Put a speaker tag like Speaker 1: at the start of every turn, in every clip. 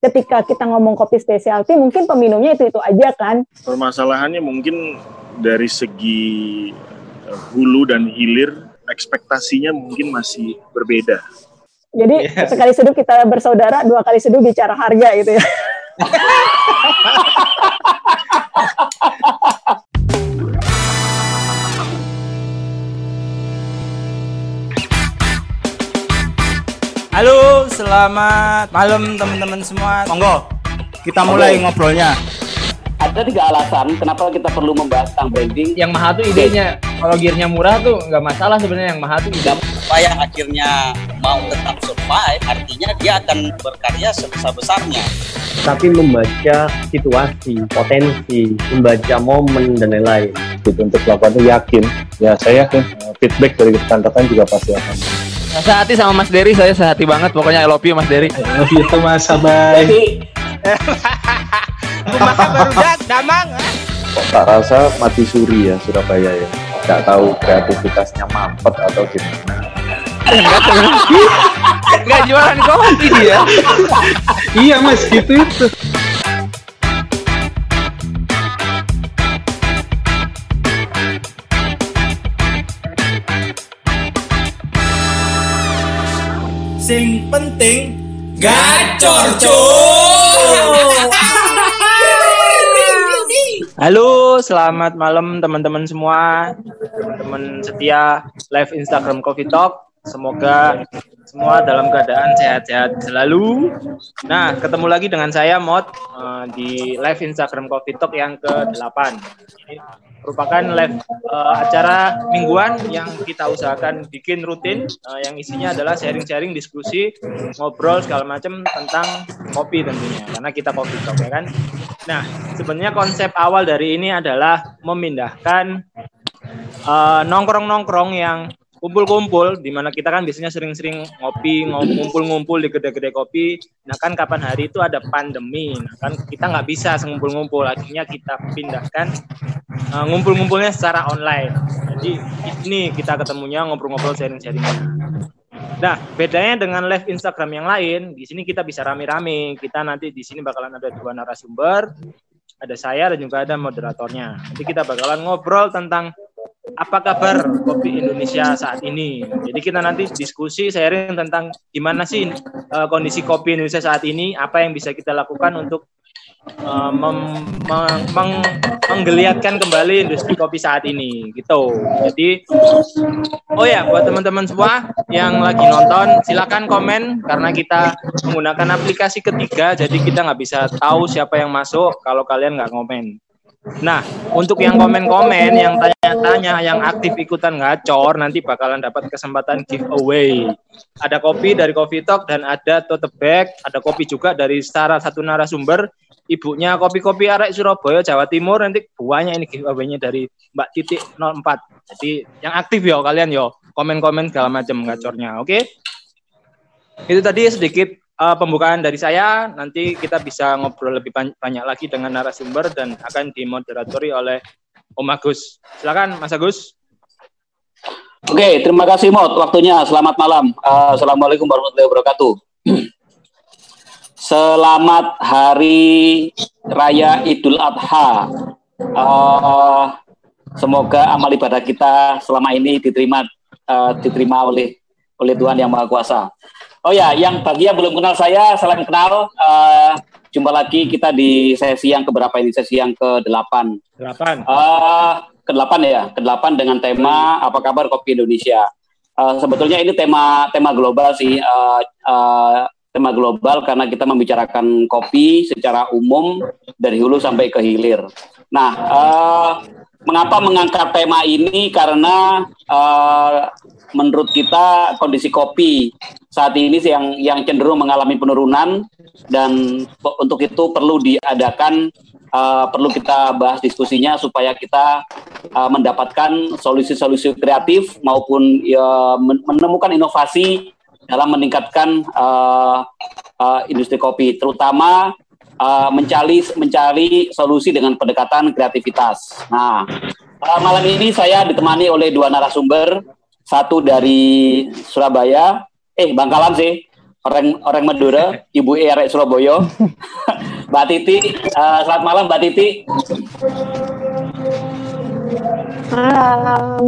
Speaker 1: ketika kita ngomong kopi specialty mungkin peminumnya itu itu aja kan?
Speaker 2: Permasalahannya mungkin dari segi eh, hulu dan hilir ekspektasinya mungkin masih berbeda.
Speaker 1: Jadi yeah. sekali seduh kita bersaudara dua kali seduh bicara harga gitu ya.
Speaker 3: Halo, selamat malam teman-teman semua. Monggo, kita mulai ngobrolnya.
Speaker 4: Ada tiga alasan kenapa kita perlu membahas tentang branding.
Speaker 3: Yang mahal tuh idenya. Kalau gearnya murah tuh nggak masalah sebenarnya. Yang mahal tuh ide.
Speaker 4: Supaya akhirnya mau tetap survive, artinya dia akan berkarya sebesar-besarnya.
Speaker 5: Tapi membaca situasi, potensi, membaca momen dan lain-lain.
Speaker 6: Untuk melakukan itu yakin, ya saya yakin feedback dari rekan-rekan juga pasti akan
Speaker 3: Sehati sama Mas Dery, saya sehati banget. Pokoknya I love you Mas Dery.
Speaker 6: I love you tuh Mas, bye.
Speaker 3: Rumah baru dak, damang.
Speaker 6: Kok tak rasa mati suri ya Surabaya ya. Gak tahu kreativitasnya mampet atau gimana.
Speaker 3: Enggak jualan kopi dia.
Speaker 6: iya mas, gitu itu.
Speaker 3: Sing penting gacor cuy Halo, selamat malam teman-teman semua, teman-teman setia live Instagram Coffee Talk. Semoga semua dalam keadaan sehat-sehat selalu. Nah, ketemu lagi dengan saya Mod uh, di live Instagram Coffee Talk yang ke-8. Merupakan live uh, acara mingguan yang kita usahakan bikin rutin uh, yang isinya adalah sharing-sharing diskusi ngobrol segala macam tentang kopi tentunya karena kita kopi talk ya kan? Nah sebenarnya konsep awal dari ini adalah memindahkan uh, nongkrong-nongkrong yang kumpul-kumpul di mana kita kan biasanya sering-sering ngopi ngumpul-ngumpul di gede-gede kopi. Nah kan kapan hari itu ada pandemi. Nah kan kita nggak bisa ngumpul-ngumpul akhirnya kita pindahkan uh, ngumpul-ngumpulnya secara online. Jadi ini kita ketemunya ngobrol-ngobrol sharing-sharing. Nah bedanya dengan live Instagram yang lain di sini kita bisa rame-rame. Kita nanti di sini bakalan ada dua narasumber. Ada saya dan juga ada moderatornya. Nanti kita bakalan ngobrol tentang apa kabar kopi Indonesia saat ini. Jadi kita nanti diskusi sharing tentang gimana sih uh, kondisi kopi Indonesia saat ini, apa yang bisa kita lakukan untuk uh, meng meng menggeliatkan kembali industri kopi saat ini gitu. Jadi oh ya buat teman-teman semua yang lagi nonton silakan komen karena kita menggunakan aplikasi ketiga jadi kita nggak bisa tahu siapa yang masuk kalau kalian nggak komen. Nah, untuk yang komen-komen, yang tanya-tanya, yang aktif ikutan ngacor, nanti bakalan dapat kesempatan giveaway. Ada kopi dari Coffee Talk dan ada tote bag, ada kopi juga dari salah satu narasumber, ibunya kopi-kopi arek Surabaya, Jawa Timur, nanti buahnya ini giveaway-nya dari Mbak Titik 04. Jadi yang aktif yo kalian yo, komen-komen segala macam ngacornya, oke? Okay? Itu tadi sedikit uh, pembukaan dari saya. Nanti kita bisa ngobrol lebih banyak lagi dengan narasumber dan akan dimoderatori oleh Om Agus. Silakan Mas Agus.
Speaker 4: Oke, terima kasih Mot waktunya. Selamat malam. Uh, Assalamualaikum warahmatullahi wabarakatuh. Selamat Hari Raya Idul Adha. Uh, semoga amal ibadah kita selama ini diterima uh, diterima oleh oleh Tuhan yang Maha Kuasa. Oh ya, yang bagi yang belum kenal saya, salam kenal. Uh, jumpa lagi kita di sesi yang keberapa ini? Sesi yang ke-8. 8. Uh, ke-8 ya, ke-8 dengan tema apa kabar kopi Indonesia. Uh, sebetulnya ini tema tema global sih. Uh, uh, tema global karena kita membicarakan kopi secara umum dari hulu sampai ke hilir. Nah, uh, mengapa mengangkat tema ini? Karena uh, menurut kita kondisi kopi saat ini yang yang cenderung mengalami penurunan dan untuk itu perlu diadakan uh, perlu kita bahas diskusinya supaya kita uh, mendapatkan solusi-solusi kreatif maupun uh, menemukan inovasi dalam meningkatkan uh, uh, industri kopi terutama uh, mencari mencari solusi dengan pendekatan kreativitas. Nah, uh, malam ini saya ditemani oleh dua narasumber satu dari Surabaya, eh Bangkalan sih, orang orang Madura, Ibu E arek Surabaya. Mbak Titi, uh, selamat malam Mbak Titi.
Speaker 1: Malam.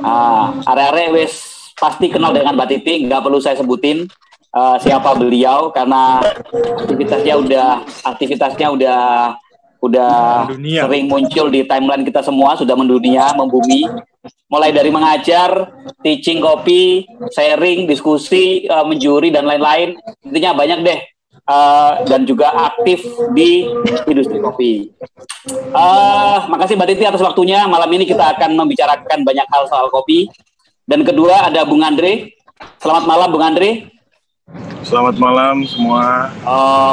Speaker 4: Ah, arek-arek wis pasti kenal dengan Mbak Titi, nggak perlu saya sebutin uh, siapa beliau karena aktivitasnya udah aktivitasnya udah udah
Speaker 3: Mendunia.
Speaker 4: sering muncul di timeline kita semua, sudah mendunia, membumi. Mulai dari mengajar, teaching kopi, sharing, diskusi, uh, menjuri dan lain-lain. Intinya banyak deh. Uh, dan juga aktif di industri kopi. Uh, makasih Mbak Titi atas waktunya. Malam ini kita akan membicarakan banyak hal soal kopi. Dan kedua ada Bung Andre. Selamat malam Bung Andre.
Speaker 2: Selamat malam semua.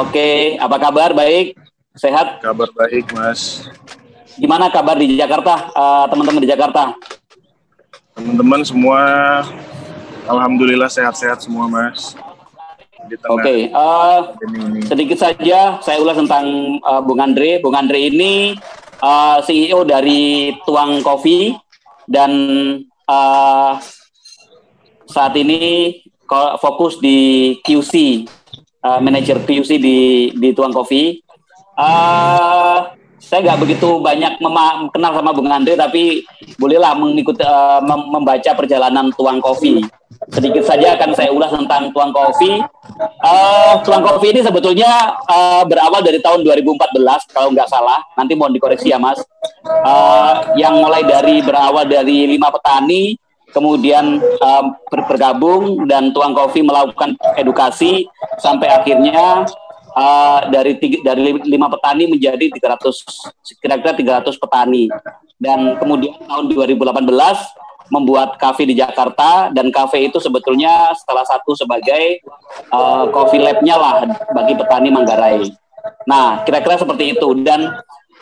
Speaker 4: Oke, apa kabar? Baik, sehat.
Speaker 2: Kabar baik, Mas.
Speaker 4: Gimana kabar di Jakarta, eh, teman-teman di Jakarta?
Speaker 2: Teman-teman semua, alhamdulillah sehat-sehat semua, Mas.
Speaker 4: Oke, eh,
Speaker 2: pandemi ini.
Speaker 4: sedikit saja saya ulas tentang eh, Bung Andre. Bung Andre ini eh, CEO dari Tuang Coffee dan eh, saat ini fokus di QC, eh, manajer QC di di Tuang Coffee. Eh, saya nggak begitu banyak kenal sama Bung Andre, tapi bolehlah mengikuti mem- membaca perjalanan Tuang Coffee. Sedikit saja akan saya ulas tentang Tuang Coffee. Eh, Tuang Coffee ini sebetulnya eh, berawal dari tahun 2014 kalau nggak salah. Nanti mohon dikoreksi ya Mas. Eh, yang mulai dari berawal dari lima petani, kemudian ber- bergabung dan Tuang Coffee melakukan edukasi sampai akhirnya eh, dari tiga- dari lim- lima petani menjadi 300 kira-kira 300 petani dan kemudian tahun 2018 membuat kafe di Jakarta dan kafe itu sebetulnya salah satu sebagai eh, coffee lab-nya lah bagi petani Manggarai. Nah, kira-kira seperti itu dan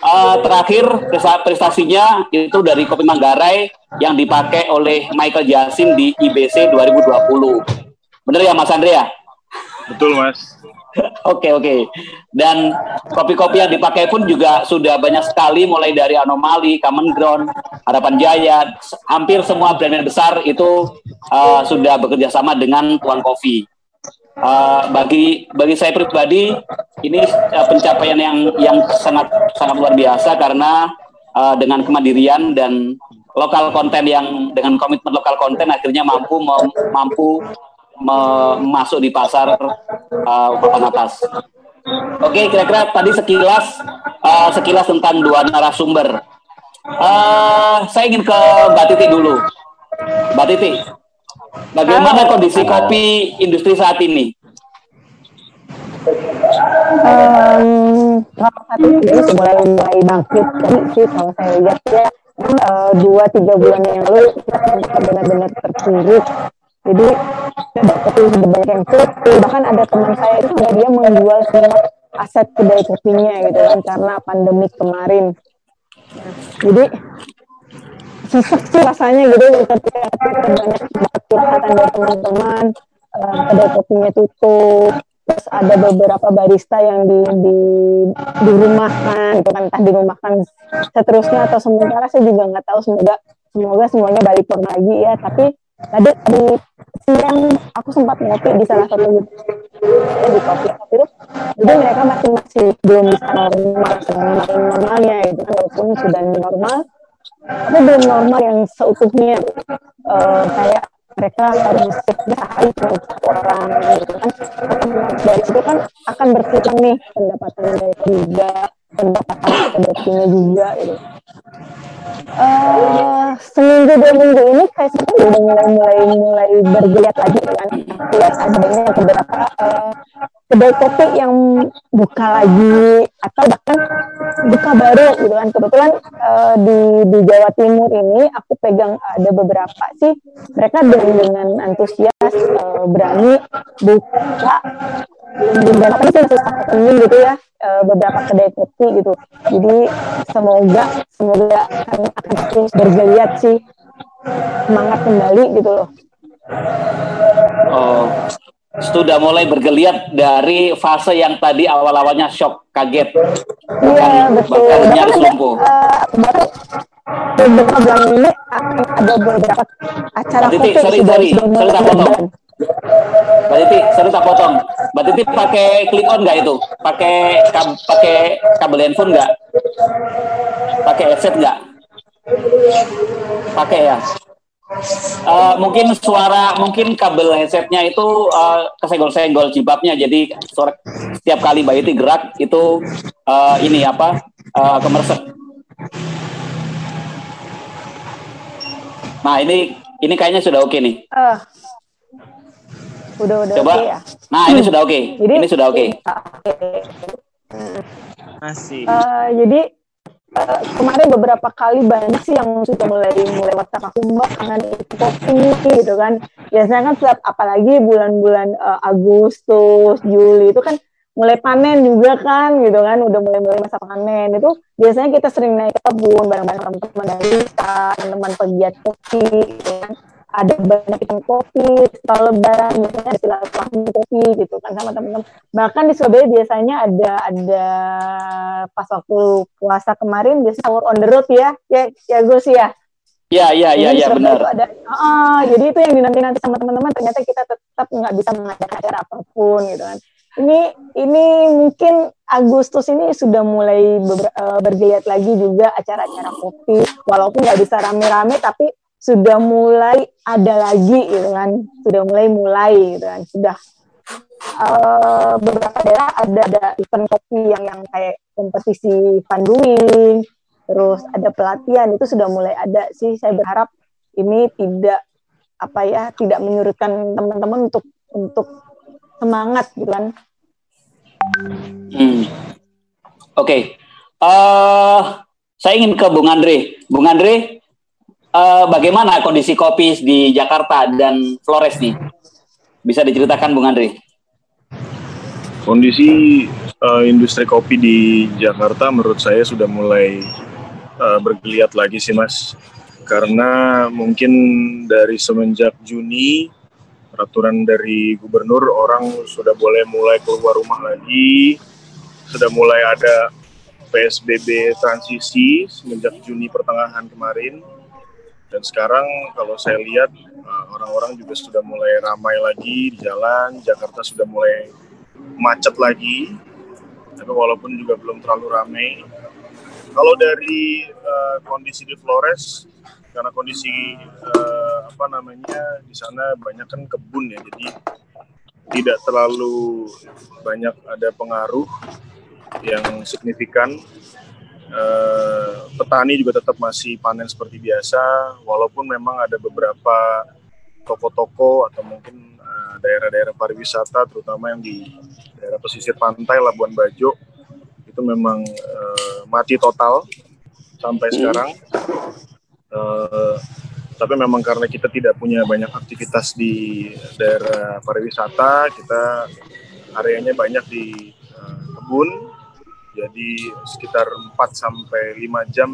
Speaker 4: eh, terakhir presta- prestasinya itu dari kopi Manggarai yang dipakai oleh Michael Jasin di IBC 2020. Bener ya Mas Andrea?
Speaker 2: Betul, Mas.
Speaker 4: Oke oke. Dan kopi-kopi yang dipakai pun juga sudah banyak sekali mulai dari Anomali, Common Ground, Harapan Jaya, hampir semua brand besar itu uh, sudah bekerja sama dengan Tuan Kopi. Uh, bagi bagi saya pribadi ini uh, pencapaian yang yang sangat sangat luar biasa karena uh, dengan kemandirian dan lokal konten yang dengan komitmen lokal konten akhirnya mampu mem- mampu me- masuk di pasar uh, papan atas. Oke, kira-kira tadi sekilas uh, sekilas tentang dua narasumber. Uh, saya ingin ke Mbak Titi dulu. Mbak Titi, bagaimana kondisi kopi industri saat ini?
Speaker 1: Em, kalau ini sih mulai mulai bangkit sih kalau saya lihat ya. Eh, dua tiga bulan yang lalu kita benar-benar terpuruk. Jadi kopi sudah banyak yang tutup bahkan ada teman saya itu dia menjual semua aset kedai kopinya gitu kan karena pandemi kemarin. Jadi sesek sih rasanya gitu ketika banyak curhatan dari teman-teman eh, kedai kopinya tutup terus ada beberapa barista yang di, di dirumahkan gitu kan entah dirumahkan seterusnya atau sementara saya juga nggak tahu. Semoga semoga semuanya balik normal lagi ya. Tapi tadi di siang aku sempat ngopi di salah satu gitu di kopi. Kopi itu jadi mereka masih masih belum bisa normal normal normalnya gitu kan. Walaupun sudah normal tapi belum normal yang seutuhnya Eh, kayak mereka harus cuma satu orang gitu. Kan dari situ kan akan berkurang nih pendapatan dari juga pendapatan kedokternya juga gitu. Eh seminggu dua minggu ini kayak sekarang udah mulai mulai mulai bergeliat lagi kan. Lihat adanya beberapa eh, kedai kopi yang buka lagi atau bahkan buka baru gitu kan. Kebetulan eh, di di Jawa Timur ini aku pegang ada beberapa sih. Mereka dengan dengan antusias eh, berani buka beberapa sih masih tak ketemu gitu ya eh, beberapa kedai kopi gitu. Jadi semoga semoga akan akan terus bergeliat sih semangat kembali gitu loh.
Speaker 4: Oh, sudah mulai bergeliat dari fase yang tadi awal-awalnya shock, kaget,
Speaker 1: Iya betul.
Speaker 4: bahkan
Speaker 1: Bahkan
Speaker 4: nyaris
Speaker 1: ada
Speaker 4: lumpuh.
Speaker 1: eh, baru beberapa bulan ini akan ada beberapa acara
Speaker 4: Mbak Titi, sorry, sorry, sorry tak potong. Mbak Titi, sorry tak potong. Mbak Titi pakai click on nggak itu? Pakai kab- pakai kabel handphone nggak? Pakai headset nggak? Pakai ya. Eh, mungkin suara, mungkin kabel headsetnya itu eh, kesenggol-senggol jilbabnya. Jadi suara setiap kali Mbak Titi gerak itu eh, ini apa? eh, kemersek. Nah ini ini kayaknya sudah oke nih.
Speaker 1: Eh, udah udah
Speaker 4: Coba.
Speaker 1: oke ya.
Speaker 4: Nah ini sudah oke.
Speaker 1: Jadi
Speaker 4: Ini sudah oke.
Speaker 1: Oke.
Speaker 3: Masih.
Speaker 1: Eh, jadi kemarin beberapa kali banyak sih yang sudah mulai mulai WhatsApp aku mbak kangen kopi gitu kan. Biasanya kan setiap apalagi bulan-bulan eh, Agustus, Juli itu kan mulai panen juga kan gitu kan. Udah mulai mulai masa panen. Itu biasanya kita sering naik ke kebun bareng-bareng teman-teman dari teman-teman pegiat kopi gitu kan ada banyak ikan kopi setelah lebaran biasanya ada silaturahmi kopi gitu kan sama teman-teman bahkan di Surabaya biasanya ada ada pas waktu puasa kemarin biasanya sahur on the road ya ya ya Gus ya?
Speaker 4: Ya ya ya ya benar.
Speaker 1: ada ah, jadi itu yang dinanti-nanti sama teman-teman ternyata kita tetap nggak bisa mengadakan acara apa pun gitu kan. Ini ini mungkin Agustus ini sudah mulai beber- eh, bergeliat lagi juga acara-acara kopi walaupun nggak bisa rame-rame tapi sudah mulai ada lagi gitu kan sudah mulai mulai gitu kan sudah eh, beberapa daerah ada ada event kopi yang yang kayak kompetisi panduing terus ada pelatihan itu sudah mulai ada sih saya berharap ini tidak apa ya tidak menyurutkan teman-teman untuk untuk semangat gitu kan
Speaker 4: Hmm. Oke. Eh, saya ingin ke Bung Andre. Bung Andre, eh, bagaimana kondisi kopi di Jakarta dan Flores nih? Bisa diceritakan Bung Andre?
Speaker 2: Kondisi eh, industri kopi di Jakarta menurut saya sudah mulai eh, bergeliat lagi sih Mas. Karena mungkin dari semenjak Juni peraturan dari gubernur orang sudah boleh mulai keluar rumah lagi, sudah mulai ada PSBB transisi semenjak Juni pertengahan kemarin. Dan sekarang kalau saya lihat eh, orang-orang juga sudah mulai ramai lagi di jalan, Jakarta sudah mulai macet lagi, tapi walaupun juga belum terlalu ramai. Kalau dari eh, kondisi di Flores, karena kondisi eh, apa namanya di sana banyak kan kebun ya, jadi tidak terlalu banyak ada pengaruh yang signifikan. Eh, petani juga tetap masih panen seperti biasa, walaupun memang ada beberapa toko-toko atau mungkin eh, daerah-daerah pariwisata, terutama yang di daerah pesisir pantai Labuan Bajo, itu memang eh, mati total sampai sekarang. Eh, tapi memang karena kita tidak punya banyak aktivitas di daerah pariwisata, kita areanya banyak di kebun, jadi sekitar 4 sampai 5 jam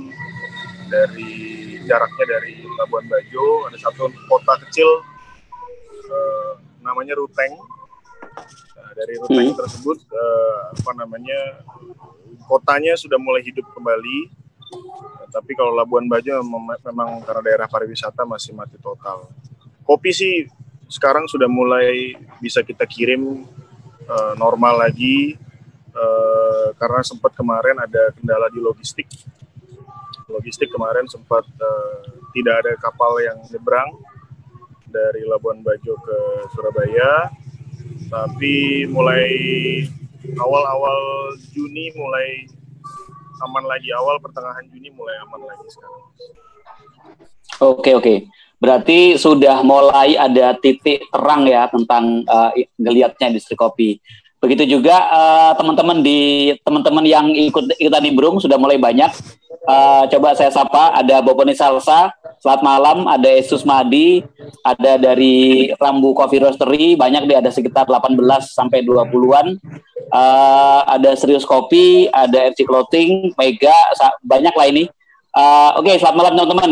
Speaker 2: dari jaraknya dari Labuan Bajo ada satu kota kecil eh, namanya Ruteng. Nah, dari Ruteng
Speaker 4: Hmm.
Speaker 2: tersebut eh, apa namanya kotanya sudah mulai hidup kembali. Nah, tapi kalau Labuan Bajo mem- memang karena daerah pariwisata masih mati total. Kopi sih sekarang sudah mulai bisa kita kirim eh, normal lagi eh, karena sempat kemarin ada kendala di logistik. Logistik kemarin sempat eh, tidak ada kapal yang nyebrang dari Labuan Bajo ke Surabaya. Tapi mulai awal-awal Juni mulai aman lagi, awal pertengahan Juni mulai aman lagi sekarang.
Speaker 4: Oke oke. Berarti sudah mulai ada titik terang ya tentang uh, geliatnya industri kopi. Begitu juga eh, teman-teman di teman-teman yang ikut ikutan nimbrung sudah mulai banyak. Eh, coba saya sapa ada Boponi Salsa, selamat malam, ada Yesus Madi, ada dari Rambu Coffee Roastery, banyak deh ada sekitar 18 sampai 20-an. Eh, ada Serius Kopi, ada FC Clothing, Mega, banyak lah ini. Eh, Oke, selamat malam teman-teman.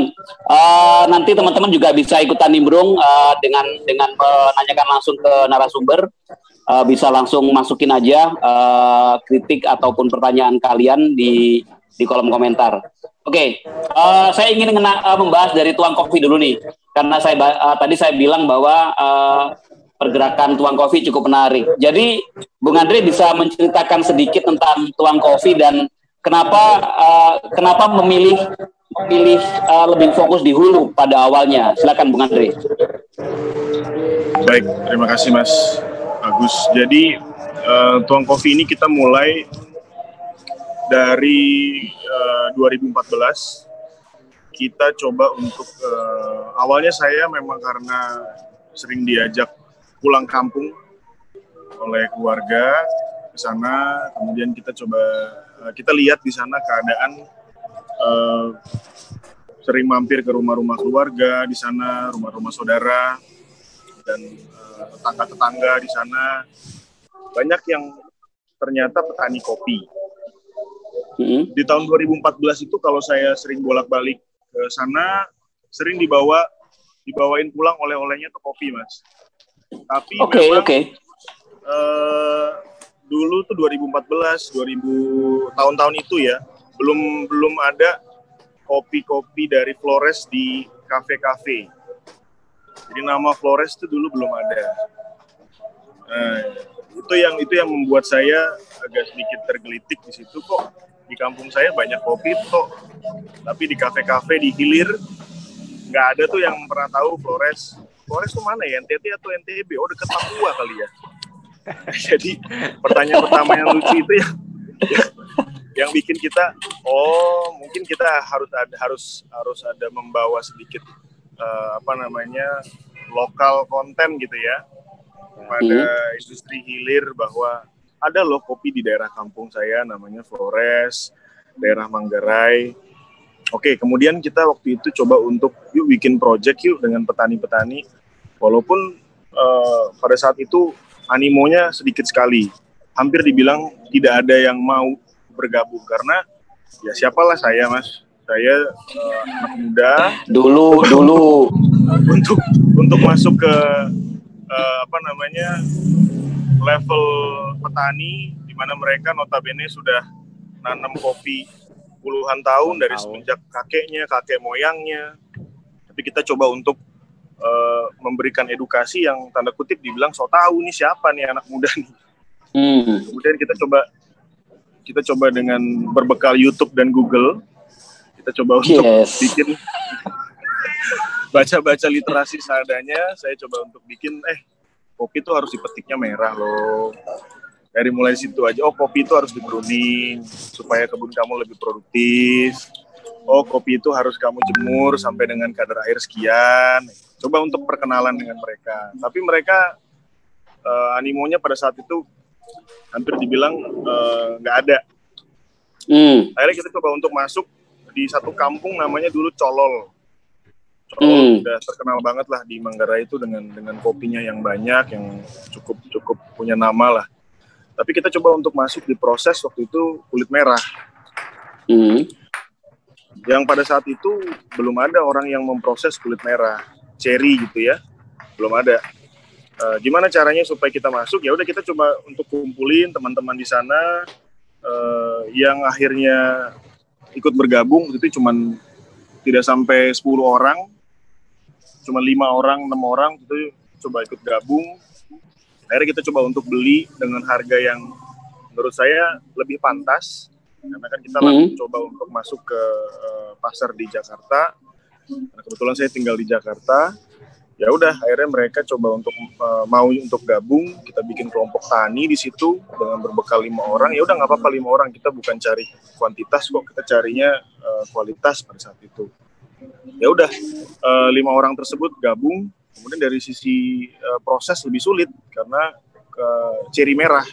Speaker 4: Eh, nanti teman-teman juga bisa ikutan nimbrung eh, dengan dengan menanyakan langsung ke narasumber. Eh, bisa langsung masukin aja eh, kritik ataupun pertanyaan kalian di di kolom komentar. Oke, eh, saya ingin ngena- eh, membahas dari tuang kopi dulu nih, karena saya eh, tadi saya bilang bahwa eh, pergerakan Tuang Kopi cukup menarik. Jadi, Bung Andre bisa menceritakan sedikit tentang Tuang Kopi dan kenapa uh, kenapa memilih memilih uh, lebih fokus di hulu pada awalnya. Silakan Bung Andre.
Speaker 2: Baik, terima kasih Mas Agus. Jadi uh, Tuang Kopi ini kita mulai dari uh, 2014 kita coba untuk uh, awalnya saya memang karena sering diajak pulang kampung oleh keluarga ke sana kemudian kita coba uh, kita lihat di sana keadaan uh, sering mampir ke rumah-rumah keluarga di sana rumah-rumah saudara dan tetangga-tetangga di sana banyak yang ternyata petani kopi di tahun 2014 itu kalau saya sering bolak-balik ke sana sering dibawa dibawain pulang oleh-olehnya tuh kopi mas tapi
Speaker 4: Oke, okay, oke. Okay.
Speaker 2: Uh, dulu tuh 2014, 2000 tahun-tahun itu ya, belum belum ada kopi-kopi dari Flores di kafe-kafe. Jadi nama Flores itu dulu belum ada. Nah, itu yang itu yang membuat saya agak sedikit tergelitik di situ kok. Di kampung saya banyak kopi kok tapi di kafe-kafe di hilir nggak ada tuh yang pernah tahu Flores. Flores tuh mana ya? NTT atau NTB oh deket Papua kali ya. Jadi pertanyaan pertama yang lucu itu ya. Yang bikin kita oh mungkin kita harus ada harus harus ada membawa sedikit uh, apa namanya lokal konten gitu ya pada hmm. industri hilir bahwa ada loh kopi di daerah kampung saya namanya Flores daerah Manggarai Oke, kemudian kita waktu itu coba untuk yuk bikin project yuk dengan petani-petani. Walaupun uh, pada saat itu animonya sedikit sekali. Hampir dibilang tidak ada yang mau bergabung karena ya siapalah saya, Mas. Saya uh, anak muda.
Speaker 4: Dulu dulu
Speaker 2: untuk untuk masuk ke uh, apa namanya? level petani di mana mereka notabene sudah nanam kopi puluhan tahun dari semenjak kakeknya, kakek moyangnya. Tapi kita coba untuk uh, memberikan edukasi yang tanda kutip dibilang so tahu nih siapa nih anak muda nih. Hmm. Kemudian kita coba kita coba dengan berbekal YouTube dan Google kita coba untuk yes. bikin baca-baca literasi seadanya. Saya coba untuk bikin eh kopi itu harus dipetiknya merah loh dari mulai situ aja oh kopi itu harus di supaya kebun kamu lebih produktif oh kopi itu harus kamu jemur sampai dengan kadar air sekian coba untuk perkenalan dengan mereka tapi mereka uh, animonya pada saat itu hampir dibilang eh, nggak uh, ada hmm. akhirnya kita coba untuk masuk di satu kampung namanya dulu Colol Colol hmm. udah terkenal banget lah di Manggarai itu dengan dengan kopinya yang banyak yang cukup cukup punya nama lah tapi kita coba untuk masuk di proses waktu itu kulit merah. Hmm. Yang pada saat itu belum ada orang yang memproses kulit merah, cherry gitu ya, belum ada. Uh, gimana caranya supaya kita masuk? Ya udah kita coba untuk kumpulin teman-teman di sana uh, yang akhirnya ikut bergabung itu cuman tidak sampai 10 orang, cuma lima orang, enam orang itu coba ikut gabung. Akhirnya kita coba untuk beli dengan harga yang menurut saya lebih pantas karena kan kita lagi hmm. coba untuk masuk ke uh, pasar di Jakarta. Karena kebetulan saya tinggal di Jakarta ya udah akhirnya mereka coba untuk uh, mau untuk gabung kita bikin kelompok tani di situ dengan berbekal lima orang ya udah nggak apa-apa lima orang kita bukan cari kuantitas kok kita carinya uh, kualitas pada saat itu ya udah uh, lima orang tersebut gabung Kemudian dari sisi uh, proses lebih sulit karena ke ciri merah.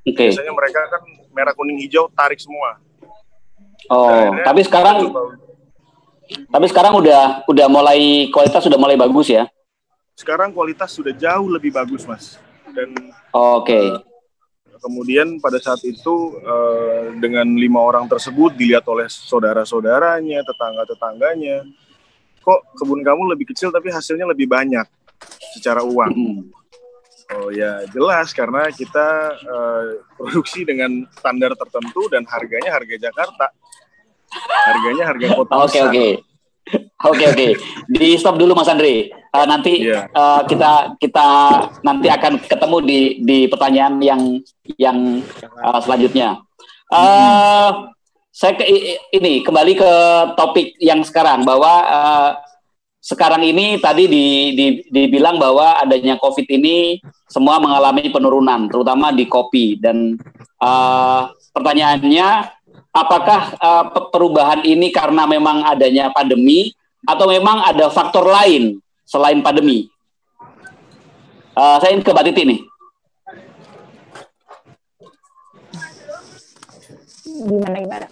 Speaker 2: Okay. Biasanya mereka kan merah kuning hijau tarik semua.
Speaker 4: Oh, nah, tapi sekarang coba, tapi sekarang udah udah mulai kualitas sudah mulai bagus ya.
Speaker 2: Sekarang kualitas sudah jauh lebih bagus, Mas. Dan
Speaker 4: Oke. Okay. Uh,
Speaker 2: kemudian pada saat itu uh, dengan lima orang tersebut dilihat oleh saudara-saudaranya, tetangga-tetangganya, kok kebun kamu lebih kecil tapi hasilnya lebih banyak secara uang. Oh ya jelas karena kita uh, produksi dengan standar tertentu dan harganya harga Jakarta. Harganya harga kota
Speaker 4: Oke oke. Oke oke, di stop dulu Mas Andre. Uh, nanti
Speaker 2: Iya.
Speaker 4: uh, kita kita nanti akan ketemu di di pertanyaan yang yang uh, selanjutnya. Uh, Saya ke, ini kembali ke topik yang sekarang bahwa uh, sekarang ini tadi di, di, dibilang bahwa adanya COVID ini semua mengalami penurunan, terutama di kopi dan uh, pertanyaannya apakah uh, pe- perubahan ini karena memang adanya pandemi atau memang ada faktor lain selain pandemi? Uh, saya ingin ke Mbak Titi nih.
Speaker 1: gimana gimana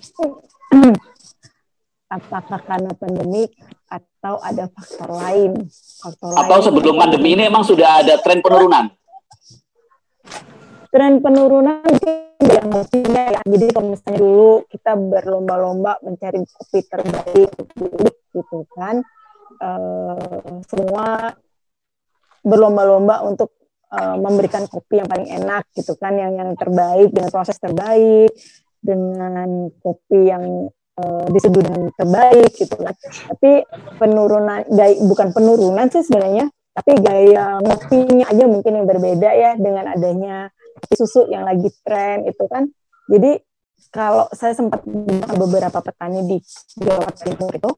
Speaker 1: apakah karena pandemik atau ada faktor lain faktor
Speaker 4: Atau
Speaker 1: lain
Speaker 4: sebelum pandemi ini memang sudah ada tren penurunan?
Speaker 1: Tren penurunan yang mestinya ya. Jadi kalau misalnya dulu kita berlomba-lomba mencari kopi terbaik gitu kan eh, semua berlomba-lomba untuk eh, memberikan kopi yang paling enak gitu kan yang yang terbaik dengan proses terbaik dengan kopi yang diseduh dengan terbaik gitu kan. Tapi penurunan gaya, bukan penurunan sih sebenarnya tapi gaya ngopinya aja mungkin yang berbeda ya dengan adanya susu yang lagi tren itu kan. Jadi kalau saya sempat beberapa petani di Jawa Timur itu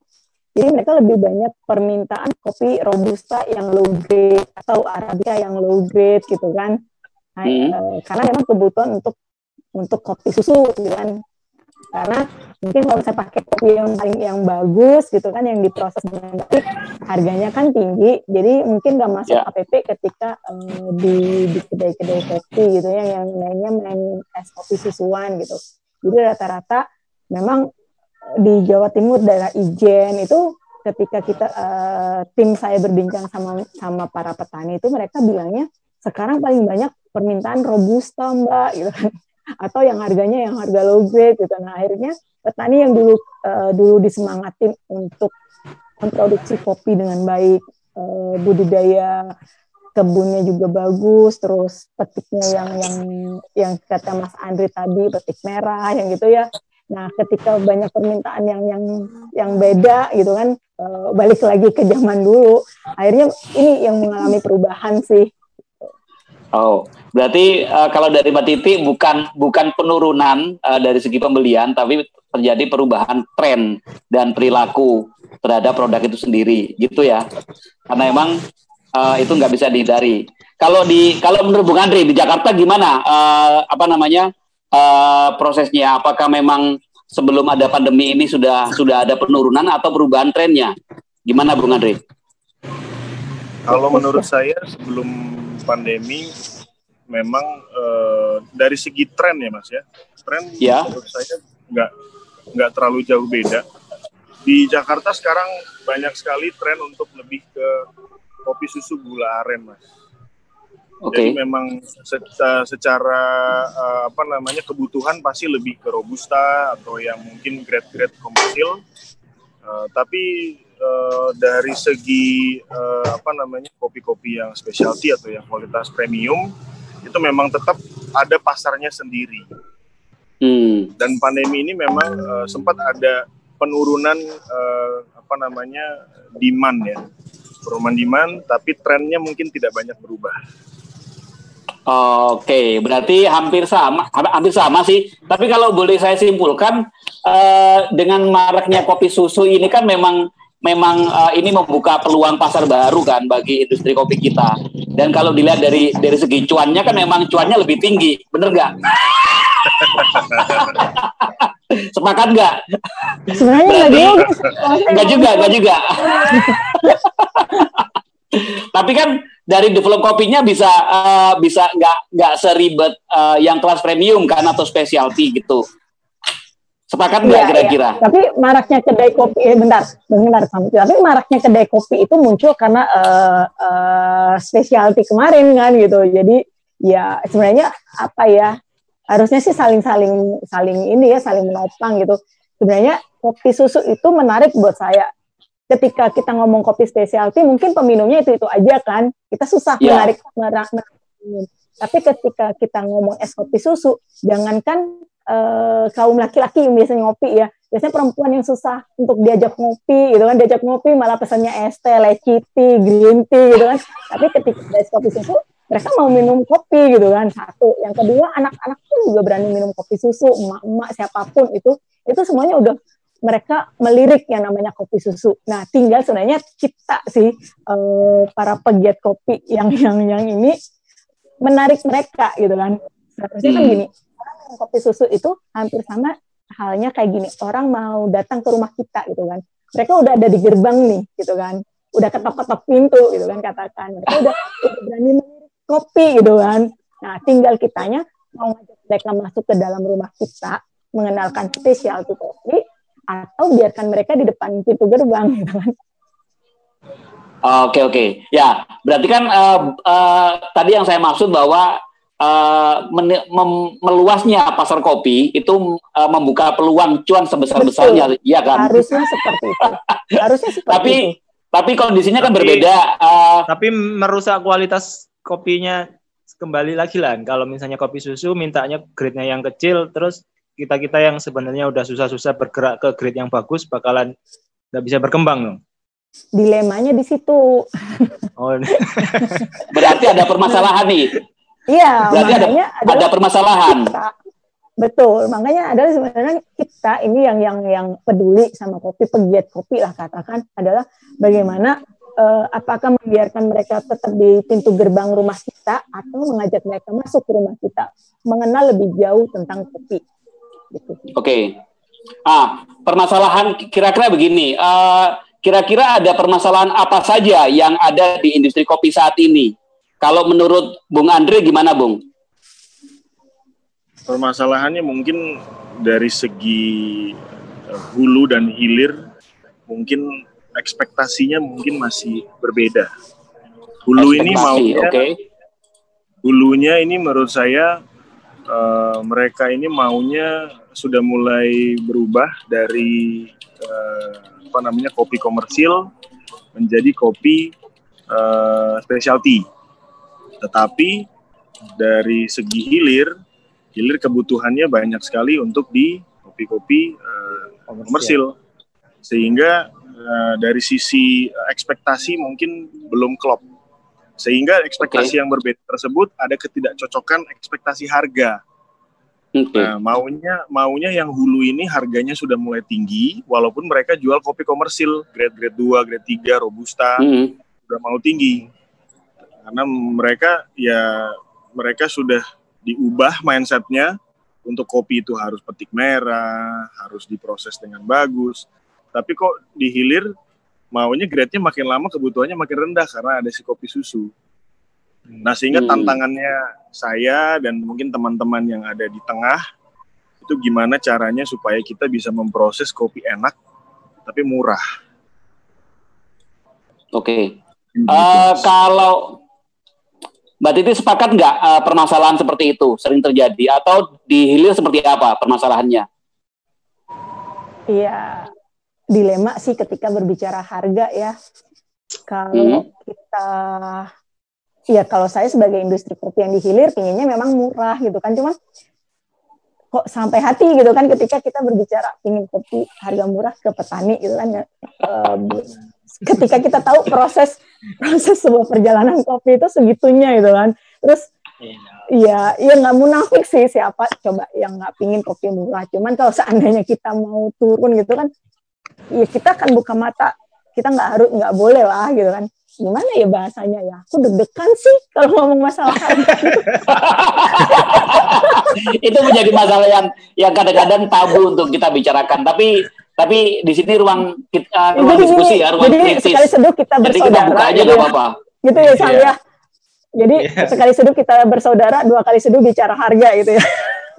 Speaker 1: jadi mereka lebih banyak permintaan kopi robusta yang low grade atau arabica yang low grade gitu kan. Nah,
Speaker 4: Hmm.
Speaker 1: eh, karena memang kebutuhan untuk untuk kopi susu gitu kan karena mungkin kalau saya pakai kopi yang paling yang bagus gitu kan yang diproses dengan baik harganya kan tinggi. Jadi mungkin nggak masuk
Speaker 4: Ya.
Speaker 1: APP ketika eh, di di kedai-kedai kopi gitu ya yang lainnya main es kopi susuan gitu. Jadi rata-rata memang di Jawa Timur daerah Ijen itu ketika kita eh, tim saya berbincang sama sama para petani itu mereka bilangnya sekarang paling banyak permintaan robusta mbak gitu kan atau yang harganya yang harga low grade gitu. Nah akhirnya petani yang dulu eh, dulu disemangatin untuk memproduksi kopi dengan baik eh, budidaya kebunnya juga bagus terus petiknya yang yang yang kata Mas Andri tadi petik merah yang gitu ya. Nah ketika banyak permintaan yang yang yang beda gitu kan eh, balik lagi ke zaman dulu akhirnya ini yang mengalami perubahan sih
Speaker 4: Oh, berarti eh, kalau dari Mbak Titi bukan bukan penurunan eh, dari segi pembelian, tapi terjadi perubahan tren dan perilaku terhadap produk itu sendiri, gitu ya? Karena emang eh, itu nggak bisa dihindari. Kalau di kalau menurut Bung Andri di Jakarta gimana? Eh, apa namanya eh, prosesnya? Apakah memang sebelum ada pandemi ini sudah sudah ada penurunan atau perubahan trennya? Gimana Bung Andri?
Speaker 2: Kalau menurut saya sebelum pandemi memang eh, dari segi tren ya mas ya tren
Speaker 4: Ya.
Speaker 2: menurut saya nggak nggak terlalu jauh beda di Jakarta sekarang banyak sekali tren untuk lebih ke kopi susu gula aren mas
Speaker 4: Oke.
Speaker 2: jadi memang se- secara eh, apa namanya kebutuhan pasti lebih ke robusta atau yang mungkin grade-grade komersil Eh, tapi eh, dari segi eh, apa namanya kopi-kopi yang specialty atau yang kualitas premium itu memang tetap ada pasarnya sendiri
Speaker 4: Hmm.
Speaker 2: dan pandemi ini memang eh, sempat ada penurunan eh, apa namanya demand ya penurunan demand tapi trennya mungkin tidak banyak berubah
Speaker 4: Oke, berarti hampir sama, hampir sama sih. Tapi kalau boleh saya simpulkan, eh, dengan maraknya kopi susu ini kan memang memang eh, ini membuka peluang pasar baru kan bagi industri kopi kita. Dan kalau dilihat dari dari segi cuannya kan memang cuannya lebih tinggi, bener nggak? Sepakat nggak?
Speaker 1: sebenarnya nggak juga
Speaker 4: Enggak juga, enggak juga. Tapi kan dari develop kopinya bisa eh, bisa nggak nggak seribet eh, yang kelas premium kan atau specialty gitu. Sepakat nggak
Speaker 1: Iya,
Speaker 4: kira-kira?
Speaker 1: iya. Tapi maraknya kedai kopi, eh bentar, bentar. Tapi maraknya kedai kopi itu muncul karena eh eh, specialty kemarin kan gitu. Jadi ya sebenarnya apa ya? Harusnya sih saling-saling saling ini ya, saling menopang gitu. Sebenarnya kopi susu itu menarik buat saya. Ketika kita ngomong kopi specialty, mungkin peminumnya itu itu aja kan. Kita susah
Speaker 4: Iya.
Speaker 1: menarik menarik. Tapi ketika kita ngomong es kopi susu, jangankan eh, kaum laki-laki yang biasanya ngopi ya biasanya perempuan yang susah untuk diajak ngopi gitu kan diajak ngopi malah pesannya es teh leciti green tea gitu kan tapi ketika es kopi susu mereka mau minum kopi gitu kan satu yang kedua anak-anak pun juga berani minum kopi susu emak-emak siapa pun itu itu semuanya udah mereka melirik yang namanya kopi susu. Nah, tinggal sebenarnya kita sih eh, para pegiat kopi yang yang yang ini menarik mereka gitu kan. Seharusnya kan
Speaker 4: Hmm.
Speaker 1: gini, orang minum kopi susu itu hampir sama halnya kayak gini. Orang mau datang ke rumah kita gitu kan. Mereka udah ada di gerbang nih gitu kan. Udah ketok-ketok pintu gitu kan katakan. Mereka udah, udah berani kopi gitu kan. Nah, tinggal kitanya mau ngajak mereka masuk ke dalam rumah kita, mengenalkan specialty kopi, atau biarkan mereka di depan pintu gerbang gitu kan.
Speaker 4: Oke oke ya berarti kan eh, eh, tadi yang saya maksud bahwa eh, mem- meluasnya pasar kopi itu eh, membuka peluang cuan sebesar besarnya ya kan
Speaker 1: Harusnya seperti itu. Harusnya seperti
Speaker 4: tapi
Speaker 1: itu.
Speaker 4: tapi kondisinya kan
Speaker 3: Tapi-
Speaker 4: berbeda eh,
Speaker 3: Tapi merusak kualitas kopinya kembali lagi lah. Kalau misalnya kopi susu mintanya grade-nya yang kecil, terus kita kita yang sebenarnya udah susah-susah bergerak ke grade yang bagus bakalan nggak bisa berkembang dong.
Speaker 1: Dilemanya di situ.
Speaker 3: Oh,
Speaker 4: berarti ada permasalahan nih
Speaker 1: Iya,
Speaker 4: Berarti ada-
Speaker 1: makanya
Speaker 4: ada
Speaker 1: adalah
Speaker 4: permasalahan
Speaker 1: kita. Betul, makanya adalah sebenarnya kita ini yang yang yang peduli sama kopi, pegiat kopi lah katakan adalah bagaimana eh, apakah membiarkan mereka tetap di pintu gerbang rumah kita atau mengajak mereka masuk ke rumah kita, mengenal lebih jauh tentang kopi. Gitu.
Speaker 4: Oke. Ah, permasalahan kira-kira begini. eh, kira-kira ada permasalahan apa saja yang ada di industri kopi saat ini? Kalau menurut Bung Andre gimana, Bung?
Speaker 2: permasalahannya mungkin dari segi eh, hulu dan hilir mungkin ekspektasinya mungkin masih berbeda. Hulu ini
Speaker 4: Ekspektasi,
Speaker 2: maunya
Speaker 4: oke.
Speaker 2: hulunya ini menurut saya eh, mereka ini maunya sudah mulai berubah dari eh, apa namanya kopi komersil menjadi kopi eh, specialty. Tetapi dari segi hilir, hilir kebutuhannya banyak sekali untuk di kopi-kopi eh, komersil. Sehingga eh, dari sisi ekspektasi mungkin belum klop. Sehingga ekspektasi yang berbeda tersebut ada ketidakcocokan ekspektasi harga.
Speaker 4: Oke.
Speaker 2: Nah, maunya maunya yang hulu ini harganya sudah mulai tinggi walaupun mereka jual kopi komersil grade-grade 2, grade 3, robusta
Speaker 4: Hmm.
Speaker 2: sudah mau tinggi. Karena mereka ya mereka sudah diubah mindsetnya untuk kopi itu harus petik merah, harus diproses dengan bagus. Tapi kok di hilir maunya grade-nya makin lama kebutuhannya makin rendah karena ada si kopi susu. Nah, sehingga
Speaker 4: Hmm.
Speaker 2: tantangannya saya dan mungkin teman-teman yang ada di tengah itu gimana caranya supaya kita bisa memproses kopi enak tapi murah.
Speaker 4: Oke.
Speaker 2: Gitu.
Speaker 4: Eh, kalau Mbak Titi sepakat nggak eh, permasalahan seperti itu sering terjadi atau di hilir seperti apa permasalahannya?
Speaker 1: Iya, dilema sih ketika berbicara harga ya. Kalau
Speaker 4: Hmm.
Speaker 1: kita, ya kalau saya sebagai industri kopi yang dihilir, pinginnya memang murah gitu kan. Cuman kok sampai hati gitu kan ketika kita berbicara ingin kopi harga murah ke petani gitu kan ya. Ketika kita tahu proses proses sebuah perjalanan kopi itu segitunya gitu kan. Terus Iya, iya nggak munafik sih siapa coba yang nggak pingin kopi murah. Cuman kalau seandainya kita mau turun gitu kan, ya kita akan buka mata. Kita nggak harus nggak boleh lah gitu kan. Gimana ya bahasanya ya? Aku deg-degan sih kalau ngomong masalah gitu.
Speaker 4: itu menjadi masalah yang yang kadang-kadang tabu untuk kita bicarakan. Tapi tapi di sini ruang kita ruang
Speaker 1: Jadi
Speaker 4: diskusi
Speaker 1: gini,
Speaker 4: ya, ruang
Speaker 1: jadi
Speaker 4: kritis.
Speaker 1: sekali seduh kita
Speaker 4: Jadi kita
Speaker 1: bersaudara
Speaker 4: buka aja
Speaker 1: gitu
Speaker 4: nggak
Speaker 1: ya.
Speaker 4: apa-apa.
Speaker 1: Gitu ya Sam
Speaker 3: Iya.
Speaker 1: ya. Jadi
Speaker 3: Iya.
Speaker 1: sekali seduh kita bersaudara, dua kali seduh bicara harga gitu ya.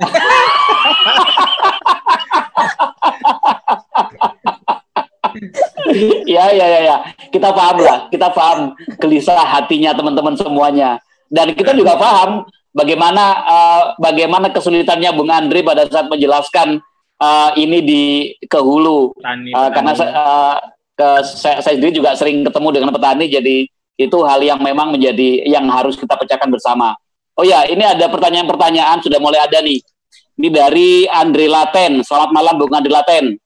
Speaker 4: ya ya ya ya kita paham lah kita paham gelisah hatinya teman-teman semuanya dan kita juga paham bagaimana eh, bagaimana kesulitannya Bung Andri pada saat menjelaskan eh, ini di ke hulu
Speaker 3: Tani,
Speaker 4: Eh, karena saya, eh, ke, saya, saya sendiri juga sering ketemu dengan petani jadi itu hal yang memang menjadi yang harus kita pecahkan bersama oh ya ini ada pertanyaan-pertanyaan sudah mulai ada nih Ini dari Andre Laten. Selamat malam Bung Andre Laten.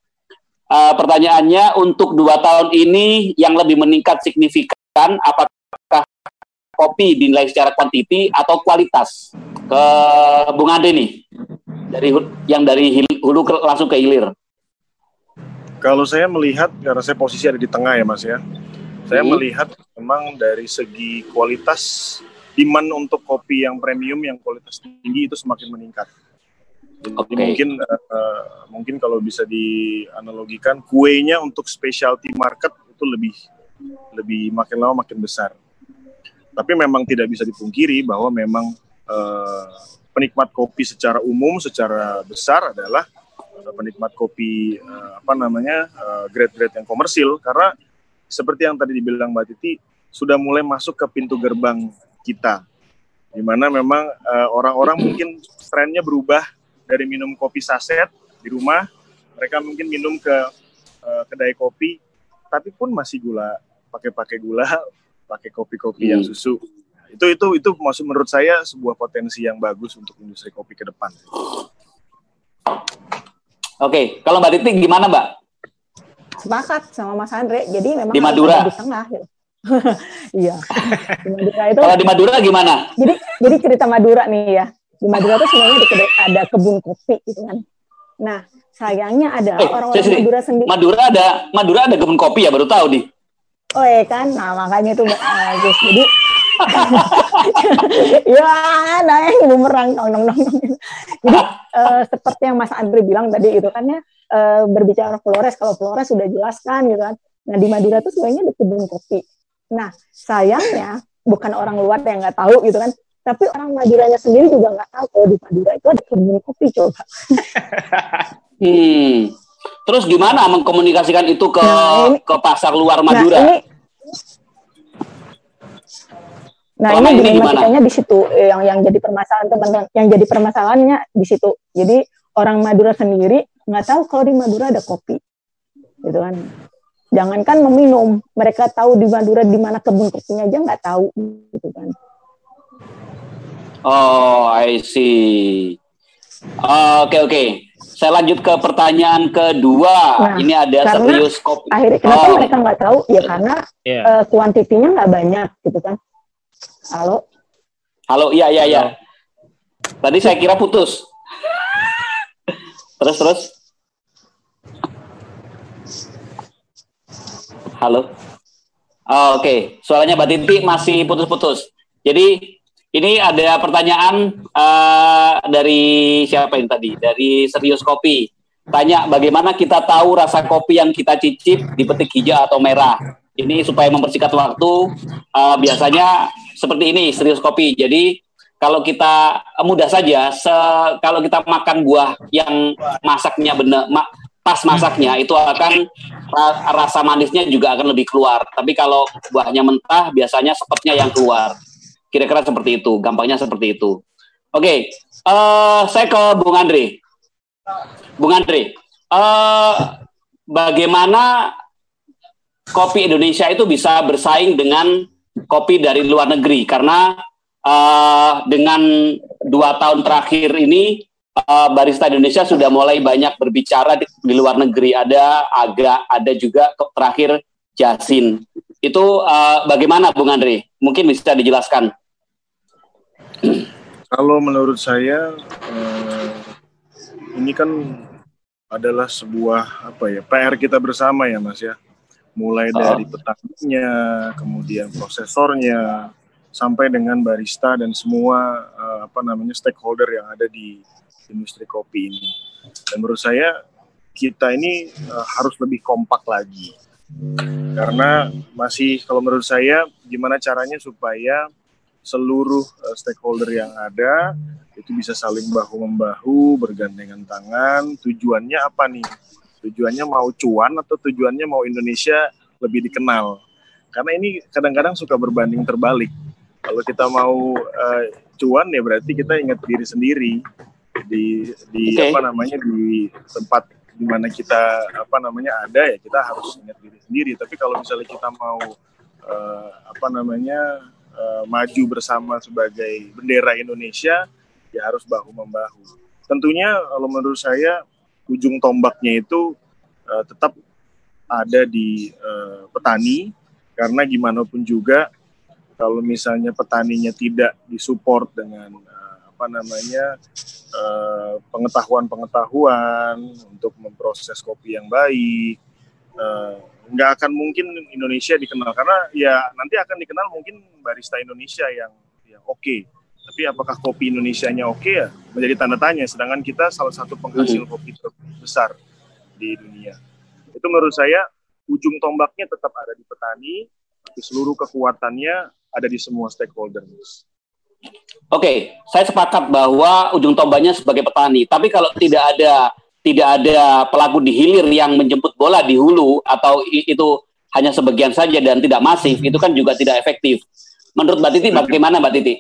Speaker 4: Uh, pertanyaannya untuk dua tahun ini yang lebih meningkat signifikan apakah kopi dinilai secara kuantiti atau kualitas? Ke Bung Andre nih. Dari yang dari hulu langsung ke hilir.
Speaker 2: Kalau saya melihat karena saya posisi ada di tengah ya Mas ya. Saya hmm. melihat memang dari segi kualitas demand untuk kopi yang premium yang kualitas tinggi itu semakin meningkat. Jadi okay. mungkin uh, mungkin kalau bisa dianalogikan kuenya untuk specialty market itu lebih lebih makin lama makin besar. Tapi memang tidak bisa dipungkiri bahwa memang uh, penikmat kopi secara umum secara besar adalah penikmat kopi uh, apa namanya grade-grade yang komersil. Karena seperti yang tadi dibilang Mbak Titi sudah mulai masuk ke pintu gerbang kita. Di mana memang orang-orang uh, mungkin trennya berubah dari minum kopi saset di rumah mereka mungkin minum ke uh, kedai kopi tapi pun masih gula pakai pakai gula pakai kopi-kopi hmm. yang susu itu itu itu maksud menurut saya sebuah potensi yang bagus untuk industri kopi ke depan
Speaker 4: Oke, kalau Mbak Titi gimana Mbak?
Speaker 1: Sepakat sama Mas Andre. Jadi memang
Speaker 4: di Madura
Speaker 1: di tengah. Gitu. Iya.
Speaker 4: di Madura itu. Kalau di Madura gimana?
Speaker 1: Jadi jadi cerita Madura nih ya. Di Madura itu sebenarnya ada kebun kopi gitu kan. Nah, sayangnya ada eh, orang-orang Madura sendiri.
Speaker 4: Madura ada Madura ada kebun kopi ya baru tahu nih.
Speaker 1: Iya kan, nah makanya itu bagus. Jadi ya nah yang bumerang nong nong nong jadi uh, seperti yang Mas Andri bilang tadi itu kan ya uh, berbicara Flores kalau Flores sudah jelaskan gitu kan. Nah di Madura tuh sebenarnya ada kebun kopi. Nah sayangnya bukan orang luar yang nggak tahu gitu kan. Tapi orang Maduranya sendiri juga nggak tahu kalau di Madura itu ada kebun kopi coba.
Speaker 4: Hmm terus gimana mengkomunikasikan itu ke nah, ini, ke pasar luar Madura nah, ini,
Speaker 1: Nah Selama ini dilematikanya di situ yang yang jadi permasalahan teman-teman yang jadi permasalahannya di situ. Jadi orang Madura sendiri nggak tahu kalau di Madura ada kopi, gitu kan. Jangankan meminum, mereka tahu di Madura di mana kebun kopinya aja nggak tahu, gitu kan.
Speaker 4: Oh, I see. Oke oh, oke. Okay, okay. Saya lanjut ke pertanyaan kedua. Nah, Ini ada serius kopi.
Speaker 1: Akhirnya kenapa oh. mereka nggak tahu? Ya karena yeah. uh, kuantitinya nggak banyak, gitu kan Halo?
Speaker 4: Halo, iya, iya, iya. Tadi saya kira putus. terus, terus. Halo? Oh, Oke, okay. suaranya Mbak Titi masih putus-putus. Jadi ini ada pertanyaan uh, dari siapa yang tadi? Dari Serius Kopi. Tanya bagaimana kita tahu rasa kopi yang kita cicip di petik hijau atau merah? Ini supaya mempersingkat waktu, uh, biasanya seperti ini serius kopi. Jadi kalau kita mudah saja, kalau kita makan buah yang masaknya benar, ma pas masaknya itu akan rasa manisnya juga akan lebih keluar. Tapi kalau buahnya mentah, biasanya sepetnya yang keluar. Kira-kira seperti itu, gampangnya seperti itu. Oke, okay, uh, eh, saya ke Bung Andre. Bung Andre, uh, bagaimana kopi Indonesia itu bisa bersaing dengan kopi dari luar negeri? Karena uh, dengan dua tahun terakhir ini uh, barista Indonesia sudah mulai banyak berbicara di, di luar negeri. Ada agak ada juga terakhir Jasin. Itu uh, bagaimana Bung Andre? Mungkin bisa dijelaskan
Speaker 2: kalau menurut saya uh, ini kan adalah sebuah apa ya PR kita bersama ya Mas ya mulai oh. dari petaninya, kemudian prosesornya, sampai dengan barista dan semua uh, apa namanya stakeholder yang ada di industri kopi ini. Dan menurut saya kita ini uh, harus lebih kompak lagi karena masih kalau menurut saya gimana caranya supaya seluruh uh, stakeholder yang ada itu bisa saling bahu membahu bergandengan tangan. Tujuannya apa nih? Tujuannya mau cuan atau tujuannya mau Indonesia lebih dikenal? Karena ini kadang-kadang suka berbanding terbalik. Kalau kita mau uh, cuan ya berarti kita ingat diri sendiri. Di di okay. apa namanya di tempat di mana kita apa namanya ada ya kita harus ingat diri sendiri. Tapi kalau misalnya kita mau uh, apa namanya uh, maju bersama sebagai bendera Indonesia ya harus bahu membahu tentunya kalau menurut saya ujung tombaknya itu uh, tetap ada di uh, petani. Karena gimana pun juga kalau misalnya petaninya tidak disupport dengan uh, apa namanya pengetahuan-pengetahuan uh, untuk memproses kopi yang baik uh, nggak akan mungkin Indonesia dikenal karena ya nanti akan dikenal mungkin barista Indonesia yang yang oke okay. tapi apakah kopi Indonesia-nya oke okay ya menjadi tanda tanya sedangkan kita salah satu penghasil hmm. kopi terbesar di dunia itu menurut saya ujung tombaknya tetap ada di petani tapi seluruh kekuatannya ada di semua stakeholder
Speaker 4: Oke, saya sepakat bahwa ujung tombaknya sebagai petani. Tapi kalau tidak ada tidak ada pelaku di hilir yang menjemput bola di hulu atau itu hanya sebagian saja dan tidak masif, itu kan juga tidak efektif. Menurut Mbak Titi bagaimana Mbak Titi?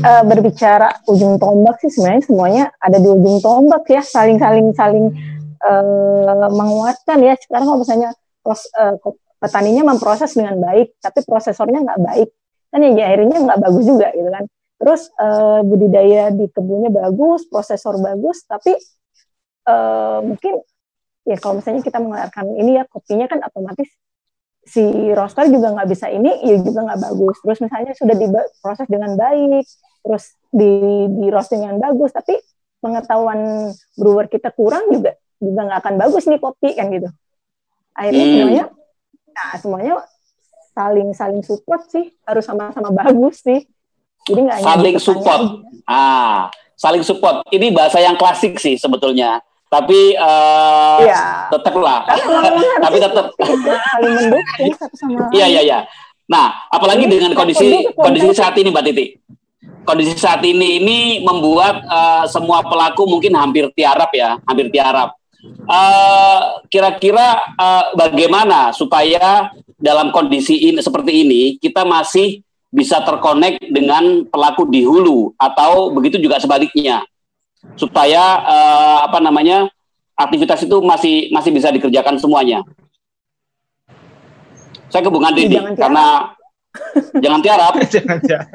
Speaker 1: Uh, berbicara ujung tombak sih sebenarnya semuanya ada di ujung tombak ya saling saling saling uh, menguatkan ya sekarang kalau misalnya pros, uh, petaninya memproses dengan baik tapi prosesornya nggak baik kan ya akhirnya nggak bagus juga gitu kan terus uh, budidaya di kebunnya bagus prosesor bagus tapi uh, mungkin ya kalau misalnya kita mengeluarkan ini ya kopinya kan otomatis si roster juga nggak bisa ini ya juga nggak bagus. Terus misalnya sudah diproses dengan baik terus di di roasting dengan bagus tapi pengetahuan brewer kita kurang juga juga nggak akan bagus nih kopi kan gitu. Akhirnya hmm. semuanya nah semuanya saling saling support sih harus sama-sama bagus sih.
Speaker 4: Jadi nggak saling support. aja. ah saling support. Ini bahasa yang klasik sih sebetulnya tapi uh, ya. tetaplah. Tapi tetap. Saling mendukung satu sama iya iya iya. Nah apalagi Ini dengan kondisi kondisi saat ini mbak Titi. Kondisi saat ini ini membuat uh, semua pelaku mungkin hampir tiarap ya hampir tiarap. Uh, kira-kira uh, bagaimana supaya dalam kondisi ini seperti ini kita masih bisa terkonek dengan pelaku di hulu atau begitu juga sebaliknya supaya uh, apa namanya aktivitas itu masih masih bisa dikerjakan semuanya. Saya ke Bung Andri ya, karena jangan tiarap. jangan tiarap.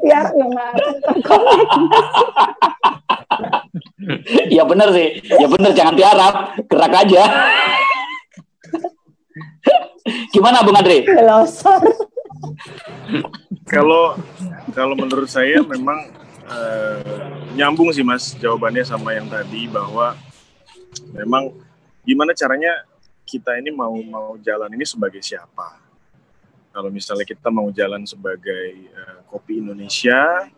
Speaker 4: tiarap ya benar sih, ya benar jangan tiarap, gerak aja. Gimana Bung Andri?
Speaker 2: Kalau kalau menurut saya memang uh, nyambung sih mas jawabannya sama yang tadi bahwa memang gimana caranya kita ini mau mau jalan ini sebagai siapa? Kalau misalnya kita mau jalan sebagai uh, kopi Indonesia,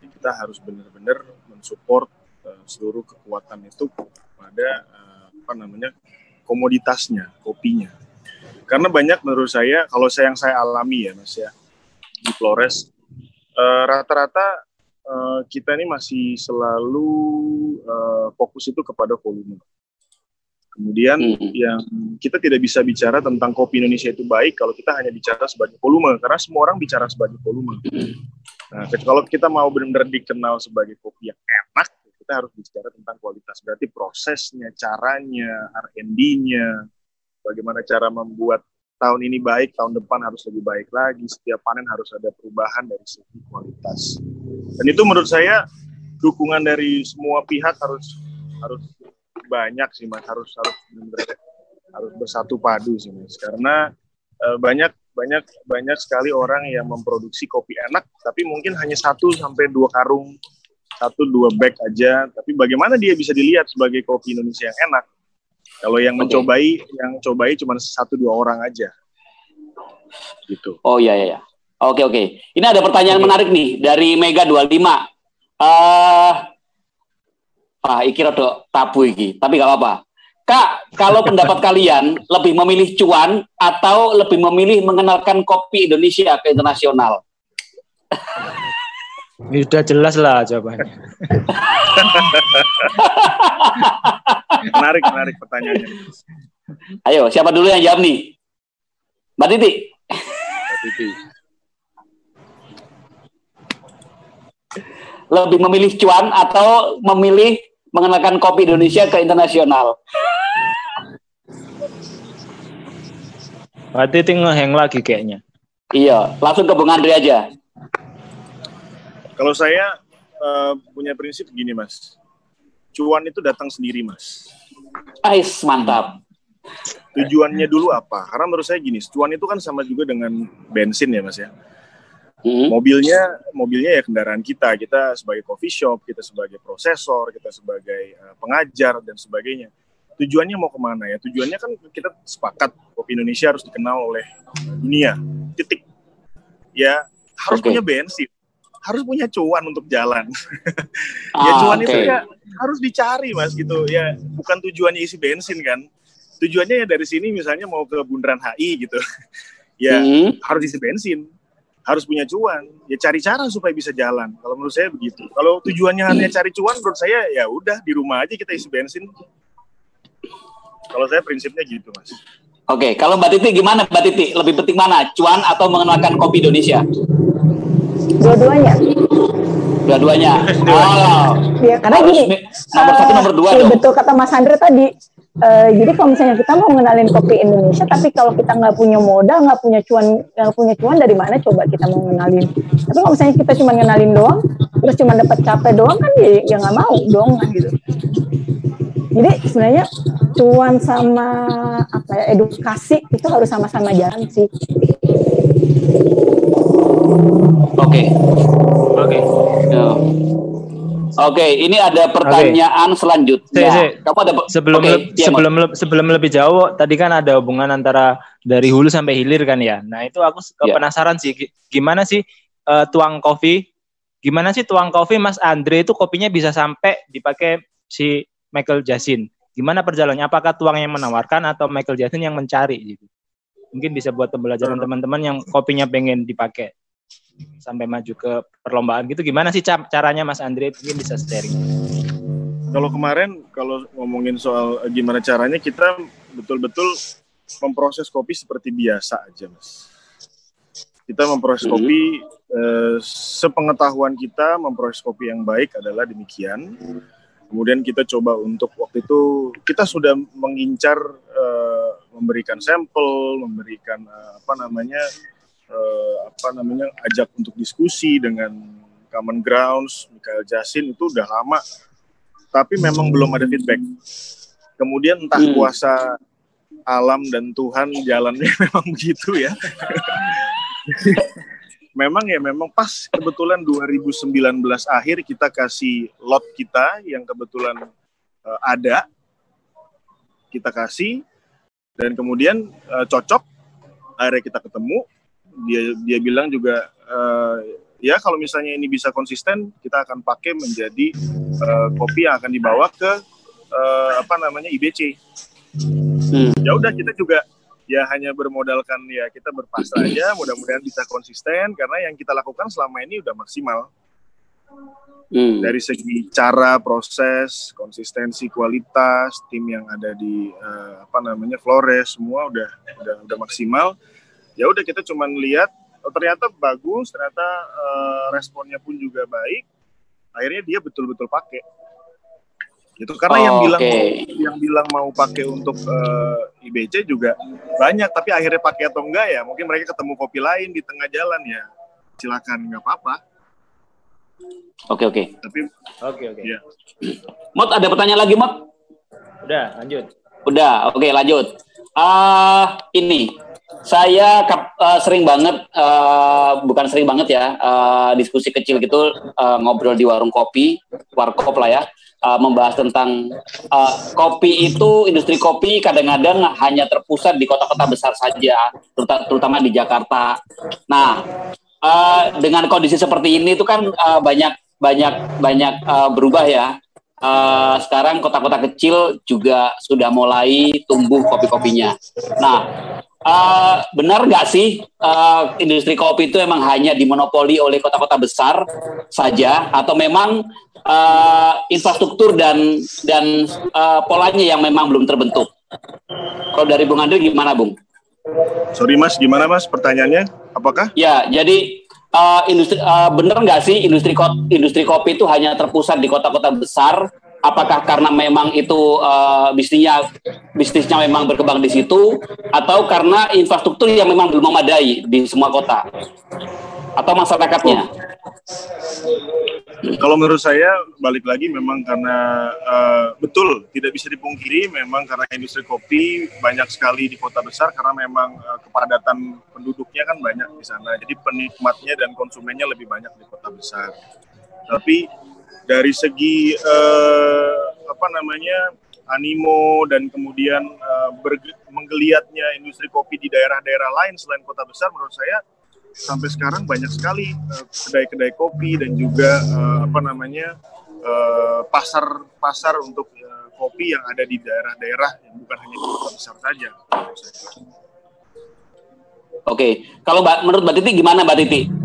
Speaker 2: ya kita harus benar-benar mensupport uh, seluruh kekuatan itu pada uh, apa namanya komoditasnya, kopinya. Karena banyak menurut saya, kalau saya yang saya alami ya mas ya di Flores, rata-rata uh, kita ini masih selalu uh, fokus itu kepada volume. Kemudian hmm. yang kita tidak bisa bicara tentang kopi Indonesia itu baik kalau kita hanya bicara sebagai volume karena semua orang bicara sebagai volume. Nah, kalau kita mau benar-benar dikenal sebagai kopi yang enak, kita harus bicara tentang kualitas. Berarti prosesnya, caranya, R&D-nya, bagaimana cara membuat tahun ini baik, tahun depan harus lebih baik lagi. Setiap panen harus ada perubahan dari segi kualitas. Dan itu menurut saya dukungan dari semua pihak harus harus banyak sih mas, harus harus harus bersatu padu sih mas. Karena e, banyak banyak banyak sekali orang yang memproduksi kopi enak, tapi mungkin hanya satu sampai dua karung, satu dua bag aja. Tapi bagaimana dia bisa dilihat sebagai kopi Indonesia yang enak? Kalau yang okay. mencobai, yang cobai cuma satu dua orang aja. Gitu.
Speaker 4: Oh iya iya. Oke oke. Ini ada pertanyaan okay. menarik nih dari Mega 25. Eh uh, ah, iki rada tabu iki, tapi gak apa-apa. Kak, kalau pendapat kalian lebih memilih cuan atau lebih memilih mengenalkan kopi Indonesia ke internasional?
Speaker 3: Ini sudah jelas lah jawabannya.
Speaker 2: menarik, menarik pertanyaannya.
Speaker 4: Ayo, siapa dulu yang jawab nih? Mbak Titi. Mbak Titi. Lebih memilih cuan atau memilih mengenalkan kopi Indonesia ke internasional?
Speaker 3: Mbak Titi ngeheng lagi kayaknya.
Speaker 4: Iya, langsung ke Bung Andri aja.
Speaker 2: Kalau saya uh, punya prinsip gini mas, cuan itu datang sendiri mas.
Speaker 4: Ais mantap.
Speaker 2: Tujuannya dulu apa? Karena menurut saya gini, cuan itu kan sama juga dengan bensin ya mas ya. Hmm. Mobilnya, mobilnya ya kendaraan kita. Kita sebagai coffee shop, kita sebagai prosesor, kita sebagai uh, pengajar dan sebagainya tujuannya mau ke mana ya? Tujuannya kan kita sepakat kopi Indonesia harus dikenal oleh dunia. Titik. Ya harus okay. punya bensin, harus punya cuan untuk jalan. ya ah, cuan okay. itu ya harus dicari mas gitu. Ya bukan tujuannya isi bensin kan. Tujuannya ya dari sini misalnya mau ke Bundaran HI gitu. ya hmm. harus isi bensin harus punya cuan ya cari cara supaya bisa jalan kalau menurut saya begitu kalau tujuannya hanya cari cuan menurut saya ya udah di rumah aja kita isi bensin kalau saya prinsipnya gitu, Mas.
Speaker 4: Oke, kalau Mbak Titi gimana Mbak Titi? Lebih penting mana, cuan atau mengenalkan kopi Indonesia?
Speaker 1: Dua-duanya.
Speaker 4: Dua-duanya. Oh.
Speaker 1: Ya, karena
Speaker 4: Harus
Speaker 1: gini.
Speaker 4: Nomor uh, satu, nomor dua
Speaker 1: ya, Betul kata Mas Andre tadi. Uh, jadi kalau misalnya kita mau mengenalin kopi Indonesia, tapi kalau kita nggak punya modal, nggak punya cuan, nggak punya cuan dari mana coba kita mau mengenalin? Tapi kalau misalnya kita cuma ngenalin doang, terus cuma dapat capek doang kan ya, ya nggak mau dong gitu. Jadi sebenarnya cuan sama apa ya edukasi itu harus sama-sama jalan sih.
Speaker 4: Oke. Oke. Oke, ini ada pertanyaan okay. selanjutnya. Si, si.
Speaker 3: Kamu ada sebelum okay, le ya, sebelum le sebelum lebih jauh tadi kan ada hubungan antara dari hulu sampai hilir kan ya. Nah, itu aku ya. penasaran sih gimana sih uh, tuang kopi? Gimana sih tuang kopi Mas Andre itu kopinya bisa sampai dipakai si Michael Jackson? gimana perjalanannya? Apakah tuang yang menawarkan atau Michael Jackson yang mencari gitu? Mungkin bisa buat pembelajaran teman-teman yang kopinya pengen dipakai sampai maju ke perlombaan gitu. Gimana sih caranya Mas Andre? Mungkin bisa sharing.
Speaker 2: Kalau kemarin kalau ngomongin soal gimana caranya kita betul-betul memproses kopi seperti biasa aja, Mas. Kita memproses hmm. kopi eh, sepengetahuan kita memproses kopi yang baik adalah demikian. Kemudian kita coba untuk waktu itu kita sudah mengincar uh, memberikan sampel, memberikan uh, apa namanya uh, apa namanya ajak untuk diskusi dengan Common Grounds, Michael Jasin itu udah lama, tapi memang belum ada feedback. Kemudian entah hmm. kuasa alam dan Tuhan jalannya memang begitu ya. memang ya memang pas kebetulan 2019 akhir kita kasih lot kita yang kebetulan uh, ada kita kasih dan kemudian uh, cocok akhirnya kita ketemu dia dia bilang juga uh, ya kalau misalnya ini bisa konsisten kita akan pakai menjadi uh, kopi yang akan dibawa ke uh, apa namanya IBC hmm. ya udah kita juga ya hanya bermodalkan ya kita berpasrah aja mudah-mudahan bisa konsisten karena yang kita lakukan selama ini udah maksimal hmm. dari segi cara proses konsistensi kualitas tim yang ada di uh, apa namanya Flores semua udah udah udah maksimal ya udah kita cuman lihat oh, ternyata bagus ternyata uh, responnya pun juga baik akhirnya dia betul-betul pakai gitu karena oh, yang bilang okay. mau, yang bilang mau pakai untuk uh, eh, IBC juga banyak tapi akhirnya pakai atau enggak ya mungkin mereka ketemu kopi lain di tengah jalan ya silakan nggak apa-apa
Speaker 4: oke okay, oke okay.
Speaker 2: tapi oke
Speaker 3: okay, oke okay.
Speaker 2: ya.
Speaker 4: Mot ada pertanyaan lagi Mot
Speaker 3: udah lanjut
Speaker 4: udah oke okay, lanjut ah uh, ini saya uh, sering banget uh, bukan sering banget ya uh, diskusi kecil gitu uh, ngobrol di warung kopi warkop lah ya uh, membahas tentang uh, kopi itu industri kopi kadang-kadang hanya terpusat di kota-kota besar saja, terutama di Jakarta. Nah, uh, dengan kondisi seperti ini itu kan uh, banyak banyak banyak uh, berubah ya. Uh, sekarang kota-kota kecil juga sudah mulai tumbuh kopi-kopinya. Nah, uh, benar nggak sih uh, industri kopi itu emang hanya dimonopoli oleh kota-kota besar saja, atau memang uh, infrastruktur dan dan uh, polanya yang memang belum terbentuk. Kalau dari Bung Andre gimana, Bung?
Speaker 2: Sorry Mas, gimana Mas pertanyaannya? Apakah?
Speaker 4: Ya, jadi uh, industri uh, benar nggak sih industri industri kopi itu hanya terpusat di kota-kota besar? Apakah karena memang itu uh, bisnisnya bisnisnya memang berkembang di situ, atau karena infrastruktur yang memang belum memadai di semua kota? atau masyarakatnya?
Speaker 2: Kalau menurut saya balik lagi memang karena uh, betul tidak bisa dipungkiri memang karena industri kopi banyak sekali di kota besar karena memang uh, kepadatan penduduknya kan banyak di sana. Jadi penikmatnya dan konsumennya lebih banyak di kota besar. Tapi dari segi uh, apa namanya animo dan kemudian uh, menggeliatnya industri kopi di daerah-daerah lain selain kota besar menurut saya sampai sekarang banyak sekali eh, kedai-kedai uh, kopi dan juga uh, apa namanya pasar-pasar uh, untuk uh, kopi yang ada di daerah-daerah yang bukan hanya di kota besar saja.
Speaker 4: Oke, kalau menurut Mbak Titi gimana Mbak Titi?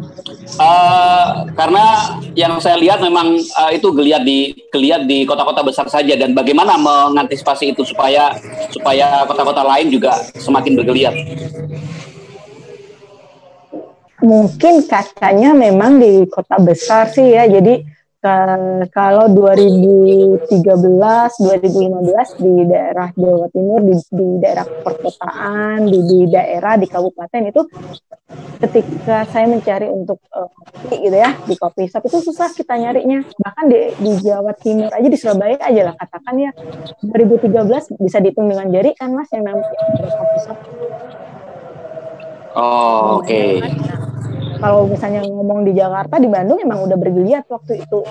Speaker 4: Uh, karena yang saya lihat memang uh, itu geliat di geliat di kota-kota besar saja dan bagaimana mengantisipasi itu supaya supaya kota-kota lain juga semakin bergeliat
Speaker 1: mungkin katanya memang di kota besar sih ya. Jadi kalau 2013, 2015 di daerah Jawa Timur, di, di daerah perkotaan, di, di daerah di kabupaten itu ketika saya mencari untuk uh, kopi gitu ya di kopi shop itu susah kita nyarinya bahkan di, di Jawa Timur aja di Surabaya aja lah katakan ya 2013 bisa dihitung dengan jari kan mas yang namanya kopi shop
Speaker 4: Oh, oke. Okay.
Speaker 1: Kalau misalnya ngomong di Jakarta, di Bandung emang udah bergeliat waktu itu.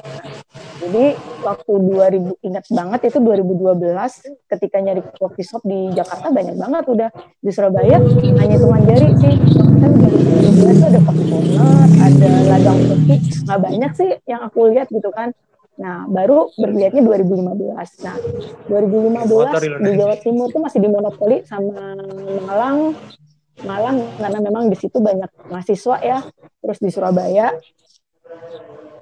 Speaker 1: Jadi waktu 2000 ingat banget itu 2012 ketika nyari coffee shop di Jakarta banyak banget udah di Surabaya hanya hitungan jari sih. Kan 2012 ada coffee corner, ada ladang kopi, nggak banyak sih yang aku lihat gitu kan. Nah, baru berlihatnya 2015. Nah, 2015 di Jawa Timur tuh masih dimonopoli sama Malang, Malang karena memang di situ banyak mahasiswa ya. Terus di Surabaya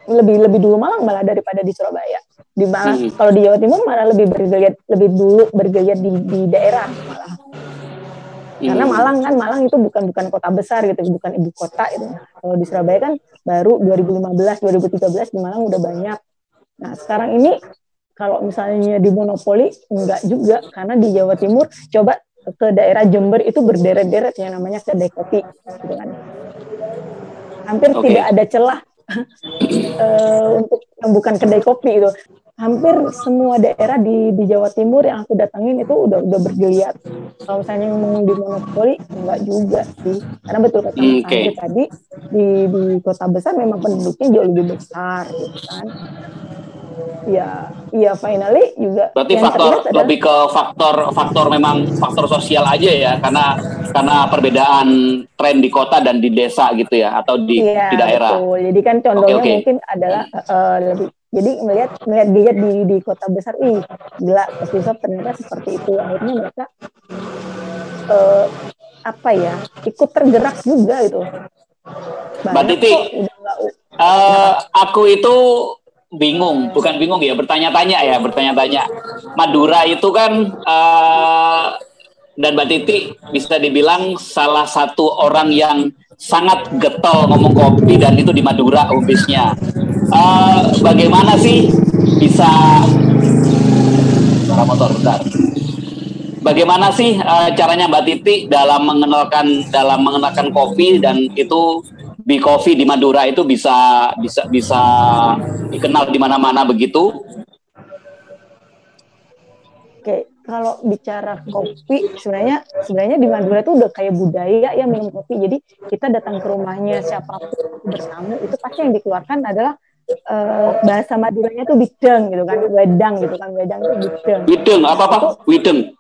Speaker 1: lebih lebih dulu Malang malah daripada di Surabaya. Di Malang hmm. kalau di Jawa Timur malah lebih bergeliat lebih dulu bergeliat di, di daerah malah. Hmm. Karena Malang kan Malang itu bukan bukan kota besar gitu, bukan ibu kota itu. Kalau di Surabaya kan baru 2015, 2013 di Malang udah banyak. Nah, sekarang ini kalau misalnya di monopoli enggak juga karena di Jawa Timur coba ke daerah Jember itu berderet-deret yang namanya kedai kopi gitu kan. Hampir okay. tidak ada celah uh, untuk yang bukan kedai kopi itu. Hampir semua daerah di di Jawa Timur yang aku datangin itu udah udah bergeliat. Kalau misalnya ngomong di monopoli enggak juga sih. Karena betul kata Mas okay. tadi di di kota besar memang penduduknya jauh lebih besar gitu kan ya ya finally juga
Speaker 4: berarti faktor lebih ke faktor faktor memang faktor sosial aja ya karena karena perbedaan tren di kota dan di desa gitu ya atau di ya, di daerah
Speaker 1: betul. jadi kan contohnya okay, okay. mungkin adalah uh, lebih jadi melihat melihat dia di di kota besar ih gila coffee shop ternyata seperti itu akhirnya mereka uh, apa ya ikut tergerak juga itu
Speaker 4: Mbak Titi, uh, aku itu bingung, bukan bingung ya, bertanya-tanya ya, bertanya-tanya. Madura itu kan uh, dan Mbak Titi bisa dibilang salah satu orang yang sangat getol ngomong kopi dan itu di Madura ofisnya. Uh, bagaimana sih bisa suara motor bentar. Bagaimana sih uh, caranya Mbak Titi dalam mengenalkan dalam mengenalkan kopi dan itu B Coffee di Madura itu bisa bisa bisa dikenal di mana-mana begitu.
Speaker 1: Oke, kalau bicara kopi sebenarnya sebenarnya di Madura itu udah kayak budaya ya minum kopi. Jadi kita datang ke rumahnya siapa pun bertamu itu pasti yang dikeluarkan adalah uh, bahasa Maduranya tuh bideng gitu kan, wedang gitu kan, wedang itu bideng.
Speaker 4: Bideng apa apa? Wideng.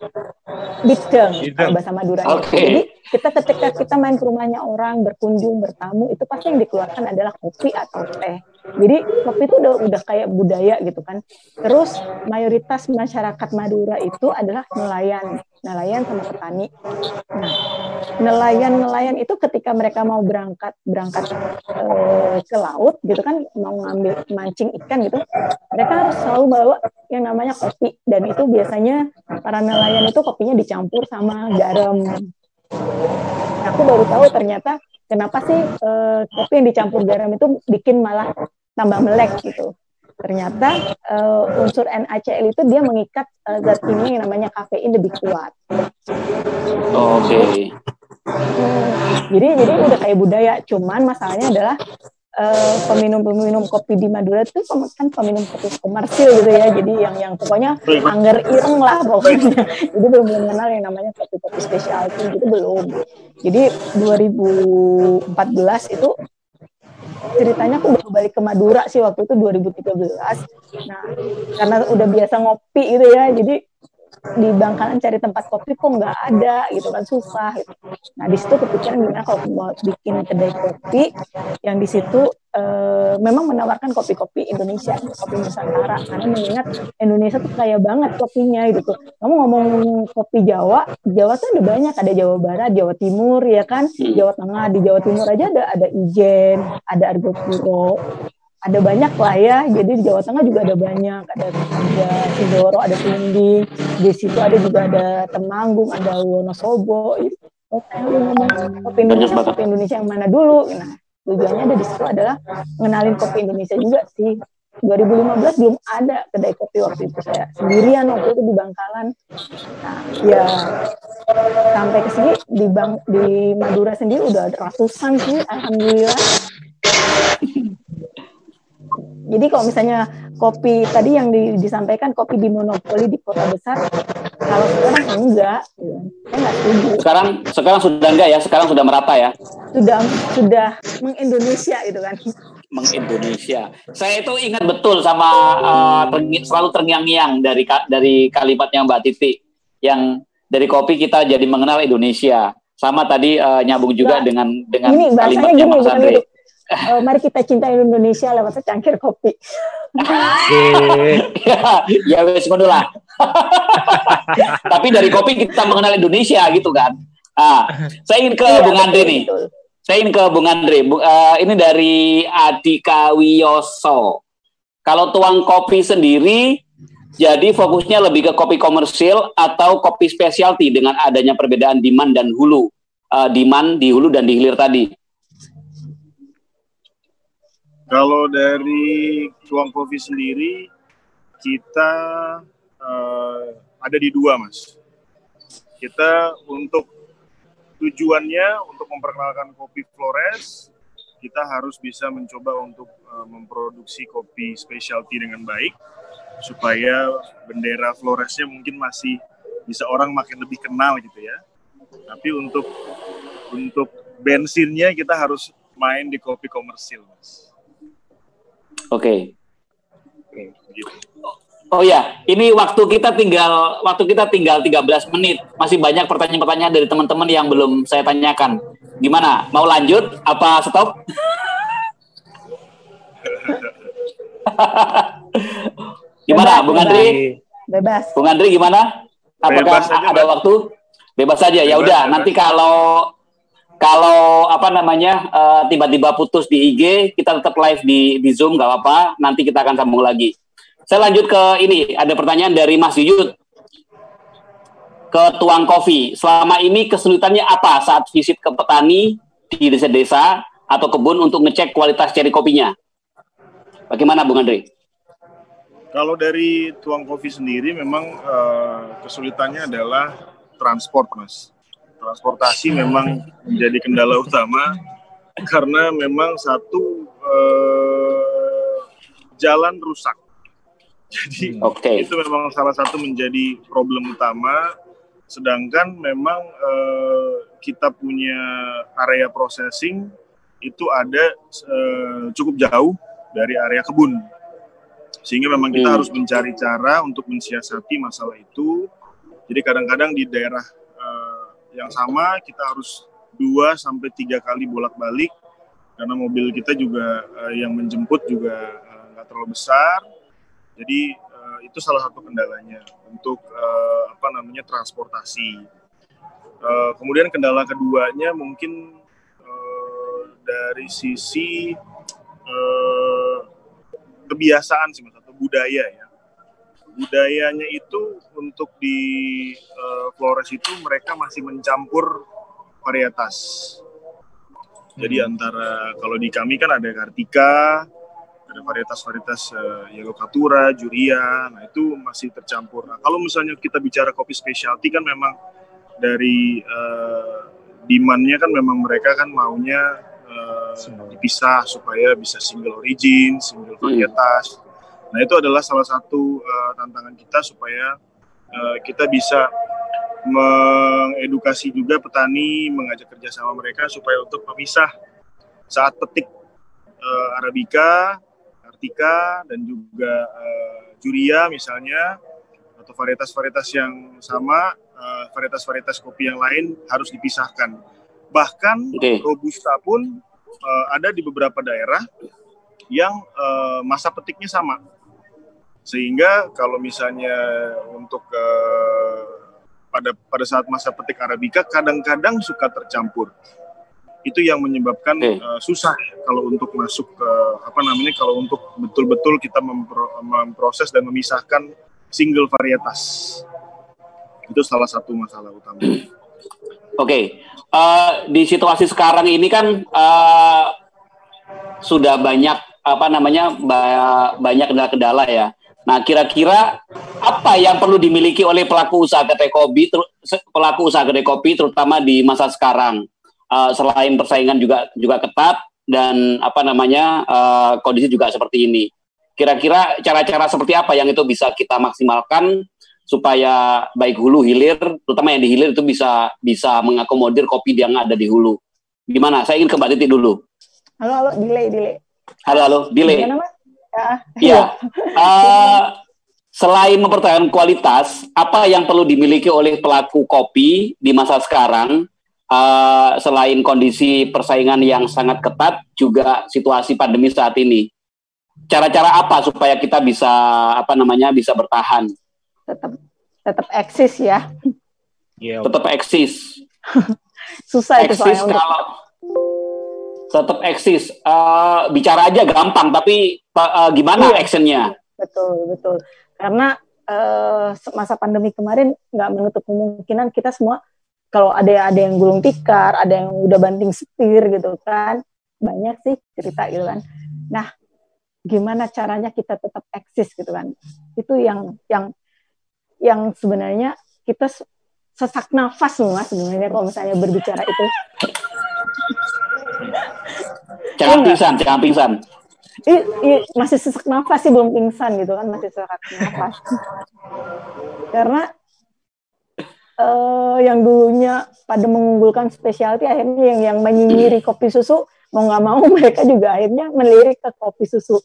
Speaker 1: Bideng, bahasa Madura. Okay. Jadi kita ketika kita main ke rumahnya orang, berkunjung, bertamu, itu pasti yang dikeluarkan adalah kopi atau teh. Jadi kopi itu udah udah kayak budaya gitu kan. Terus mayoritas masyarakat Madura itu adalah nelayan, nelayan sama petani. Nah, nelayan-nelayan itu ketika mereka mau berangkat berangkat e, ke laut gitu kan, mau ngambil mancing ikan gitu, mereka harus selalu bawa yang namanya kopi dan itu biasanya para nelayan itu kopinya dicampur sama garam. Aku baru tahu ternyata kenapa sih uh, kopi yang dicampur garam itu bikin malah tambah melek gitu. Ternyata uh, unsur NaCl itu dia mengikat uh, zat ini yang namanya kafein lebih kuat.
Speaker 4: Oh, Oke. Okay.
Speaker 1: Hmm, jadi jadi udah kayak budaya, cuman masalahnya adalah uh, peminum-peminum kopi di Madura itu kan peminum kopi komersil gitu ya. Jadi yang yang pokoknya angger ireng lah pokoknya. Jadi belum mengenal yang namanya kopi-kopi specialty gitu belum. Jadi 2014 itu ceritanya aku baru balik ke Madura sih waktu itu 2013. Nah, karena udah biasa ngopi gitu ya. Jadi di Bangkalan cari tempat kopi kok nggak ada gitu kan susah gitu. Nah di situ kepikiran gimana kalau mau bikin kedai kopi yang di situ e, memang menawarkan kopi-kopi Indonesia, kopi Nusantara karena mengingat Indonesia tuh kaya banget kopinya gitu tuh. Kamu ngomong kopi Jawa, Jawa tuh ada banyak, ada Jawa Barat, Jawa Timur ya kan, Jawa Tengah, di Jawa Timur aja ada ada Ijen, ada Argopuro, ada banyak lah ya. Jadi di Jawa Tengah juga ada banyak, ada ada Sidoro, ada Tinding, di situ ada juga ada Temanggung, ada Wonosobo. Oh, lu ngomong kopi Indonesia, kopi Indonesia yang mana dulu? Nah, tujuannya ada di situ adalah ngenalin kopi Indonesia juga sih. 2015 belum ada kedai kopi waktu itu saya sendirian waktu itu di Bangkalan. Nah, ya sampai ke sini di Bang di Madura sendiri udah ratusan sih, alhamdulillah. Jadi kalau misalnya kopi tadi yang di, disampaikan kopi di monopoli di kota besar, kalau sekarang enggak, gitu. saya nggak setuju.
Speaker 4: Sekarang sekarang sudah enggak ya, sekarang sudah merata ya.
Speaker 1: Sudah sudah mengindonesia itu kan.
Speaker 4: Mengindonesia. Saya itu ingat betul sama uh, selalu terngiang-ngiang dari dari kalimatnya Mbak Titi yang dari kopi kita jadi mengenal Indonesia. Sama tadi uh, nyambung juga nah, dengan dengan
Speaker 1: ini, kalimatnya Mas Andre. Uh, mari kita cinta Indonesia lewat secangkir kopi.
Speaker 4: ya, wes ngono lah. Tapi dari kopi kita mengenal Indonesia gitu kan. Ah, saya ingin ke iya, Bung Andre nih. Saya ingin ke Bung Andre. uh, ini dari Adika Wiyoso. Kalau tuang kopi sendiri, jadi fokusnya lebih ke kopi komersil atau kopi specialty dengan adanya perbedaan demand dan hulu. Uh, demand di hulu dan di hilir tadi.
Speaker 2: Kalau dari Tuang Kopi sendiri, kita uh, ada di dua, Mas. Kita untuk tujuannya untuk memperkenalkan kopi Flores, kita harus bisa mencoba untuk uh, memproduksi kopi specialty dengan baik, supaya bendera Floresnya mungkin masih bisa orang makin lebih kenal gitu ya. Tapi untuk untuk bensinnya kita harus main di kopi komersil, Mas.
Speaker 4: Oke. Okay. Oh ya, ini waktu kita tinggal waktu kita tinggal 13 menit. Masih banyak pertanyaan-pertanyaan dari teman-teman yang belum saya tanyakan. Gimana? Mau lanjut apa stop? gimana, Bung Andri?
Speaker 1: Bebas.
Speaker 4: Bung Andri gimana? Apakah Bebas ada waktu? Bebas saja. Ya udah, nanti kalau kalau apa namanya uh, tiba-tiba putus di IG, kita tetap live di di Zoom nggak apa-apa. Nanti kita akan sambung lagi. Saya lanjut ke ini. Ada pertanyaan dari Mas Yuyut ke Tuang Kopi. Selama ini kesulitannya apa saat visit ke petani di desa-desa atau kebun untuk ngecek kualitas ceri kopinya? Bagaimana, Bung Andre?
Speaker 2: Kalau dari Tuang Kopi sendiri, memang uh, kesulitannya adalah transport, Mas transportasi memang menjadi kendala utama karena memang satu eh, jalan rusak. Jadi okay. itu memang salah satu menjadi problem utama. Sedangkan memang eh, kita punya area processing itu ada eh, cukup jauh dari area kebun, sehingga memang kita hmm. harus mencari cara untuk mensiasati masalah itu. Jadi kadang-kadang di daerah yang sama kita harus dua sampai tiga kali bolak-balik. Karena mobil kita juga uh, yang menjemput juga eh, nggak uh, terlalu besar. Jadi uh, itu salah satu kendalanya untuk uh, apa namanya transportasi. Uh, kemudian kendala keduanya mungkin dari sisi uh, kebiasaan sih mas atau budaya ya budayanya itu untuk di uh, Flores itu mereka masih mencampur varietas. Jadi hmm. antara kalau di kami kan ada Kartika, ada varietas-varietas uh, Juria, nah itu masih tercampur. Nah kalau misalnya kita bicara kopi specialty kan memang dari uh, demandnya kan memang mereka kan maunya uh, dipisah supaya bisa single origin, single varietas. Nah itu adalah salah satu uh, tantangan kita supaya uh, kita bisa mengedukasi juga petani, mengajak kerjasama mereka supaya untuk memisah saat petik uh, arabica, artika dan juga uh, juria misalnya atau varietas-varietas yang sama, varietas-varietas kopi yang lain harus dipisahkan. Bahkan okay. robusta pun uh, ada di beberapa daerah yang uh, masa petiknya sama. Sehingga kalau misalnya untuk uh, pada pada saat masa petik arabica kadang-kadang suka tercampur. Itu yang menyebabkan okay. uh, susah kalau untuk masuk ke apa namanya kalau untuk betul-betul kita mempro, memproses dan memisahkan single varietas. Itu salah satu masalah utama.
Speaker 4: Oke, okay. uh, di situasi sekarang ini kan uh, sudah banyak apa namanya banyak kendala-kendala ya. Nah, kira-kira apa yang perlu dimiliki oleh pelaku usaha kedai kopi, pelaku usaha kedai kopi, terutama di masa sekarang, uh, selain persaingan juga juga ketat dan apa namanya uh, kondisi juga seperti ini. Kira-kira cara-cara seperti apa yang itu bisa kita maksimalkan supaya baik hulu hilir, terutama yang di hilir itu bisa bisa mengakomodir kopi yang ada di hulu. Gimana? Saya ingin ke Mbak Titi dulu.
Speaker 1: Halo, halo, delay, delay.
Speaker 4: Halo, halo, delay. Gimana, Iya. uh, selain mempertahankan kualitas, apa yang perlu dimiliki oleh pelaku kopi di masa sekarang? Uh, selain kondisi persaingan yang sangat ketat, juga situasi pandemi saat ini. Cara-cara apa supaya kita bisa apa namanya bisa bertahan?
Speaker 1: Tetap tetap eksis ya.
Speaker 4: Yeah. Tetap eksis.
Speaker 1: Susah eksis itu soalnya
Speaker 4: kalau tetap eksis. Uh, bicara aja gampang, tapi uh, gimana iya. actionnya?
Speaker 1: Betul, betul. Karena uh, masa pandemi kemarin nggak menutup kemungkinan kita semua kalau ada ada yang gulung tikar, ada yang udah banting setir gitu kan, banyak sih cerita gitu kan. Nah, gimana caranya kita tetap eksis gitu kan? Itu yang yang yang sebenarnya kita sesak nafas loh mas sebenarnya kalau misalnya berbicara itu.
Speaker 4: Jangan iya pingsan, jangan pingsan
Speaker 1: i, i, masih sesak nafas sih belum pingsan gitu kan masih sesak nafas. Karena uh, yang dulunya pada mengunggulkan spesialty akhirnya yang yang menyinyiri kopi susu mau nggak mau mereka juga akhirnya melirik ke kopi susu.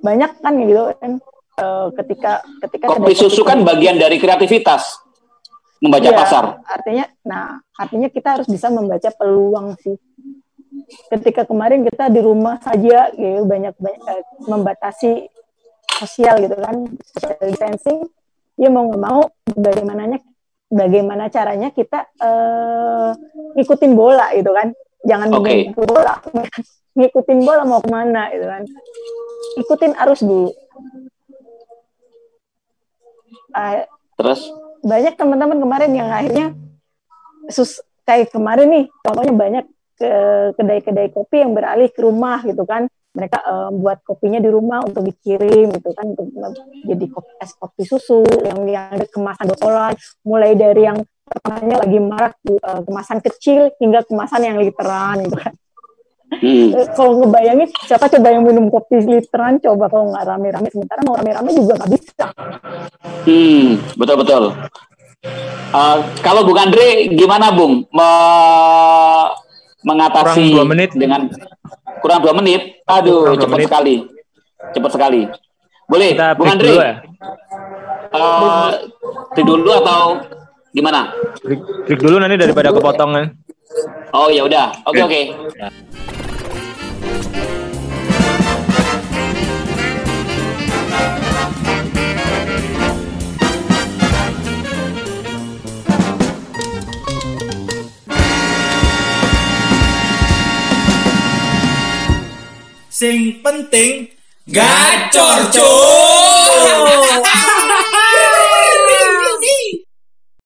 Speaker 1: Banyak kan gitu kan uh, ketika ketika
Speaker 4: kopi susu kan bagian dari kreativitas membaca ya, pasar.
Speaker 1: artinya nah artinya kita harus bisa membaca peluang sih ketika kemarin kita di rumah saja gitu banyak banyak eh, membatasi sosial gitu kan social distancing. Ya mau nggak mau bagaimananya bagaimana caranya kita uh, ngikutin bola gitu kan. Jangan okay. bola. Ngikutin bola mau ke mana gitu kan. Ikutin arus dulu.
Speaker 4: Uh, terus?
Speaker 1: banyak teman-teman kemarin yang akhirnya sus kayak kemarin nih contohnya banyak ke kedai-kedai kopi yang beralih ke rumah gitu kan. Mereka uh, buat kopinya di rumah untuk dikirim gitu kan untuk jadi kopi es kopi susu yang yang kemasan botolan mulai dari yang pertamanya lagi marak uh, kemasan kecil hingga kemasan yang literan gitu kan. Hmm. Eh, kalau ngebayangin siapa coba yang minum kopi literan? Coba kalau nggak rame-rame sementara mau rame-rame juga nggak bisa.
Speaker 4: Hmm betul betul uh, kalau Bung Andre gimana Bung? Me mengatasi kurang dua menit dengan kurang dua menit. Aduh, cepat menit. sekali, cepat sekali. Boleh, Kita Bung Andre. Dulu ya? Uh, dulu atau gimana?
Speaker 3: Break, break dulu nanti daripada kepotongan.
Speaker 4: Oh ya udah, oke okay, oke. Okay. Ya.
Speaker 7: Sing penting gacor, cuy.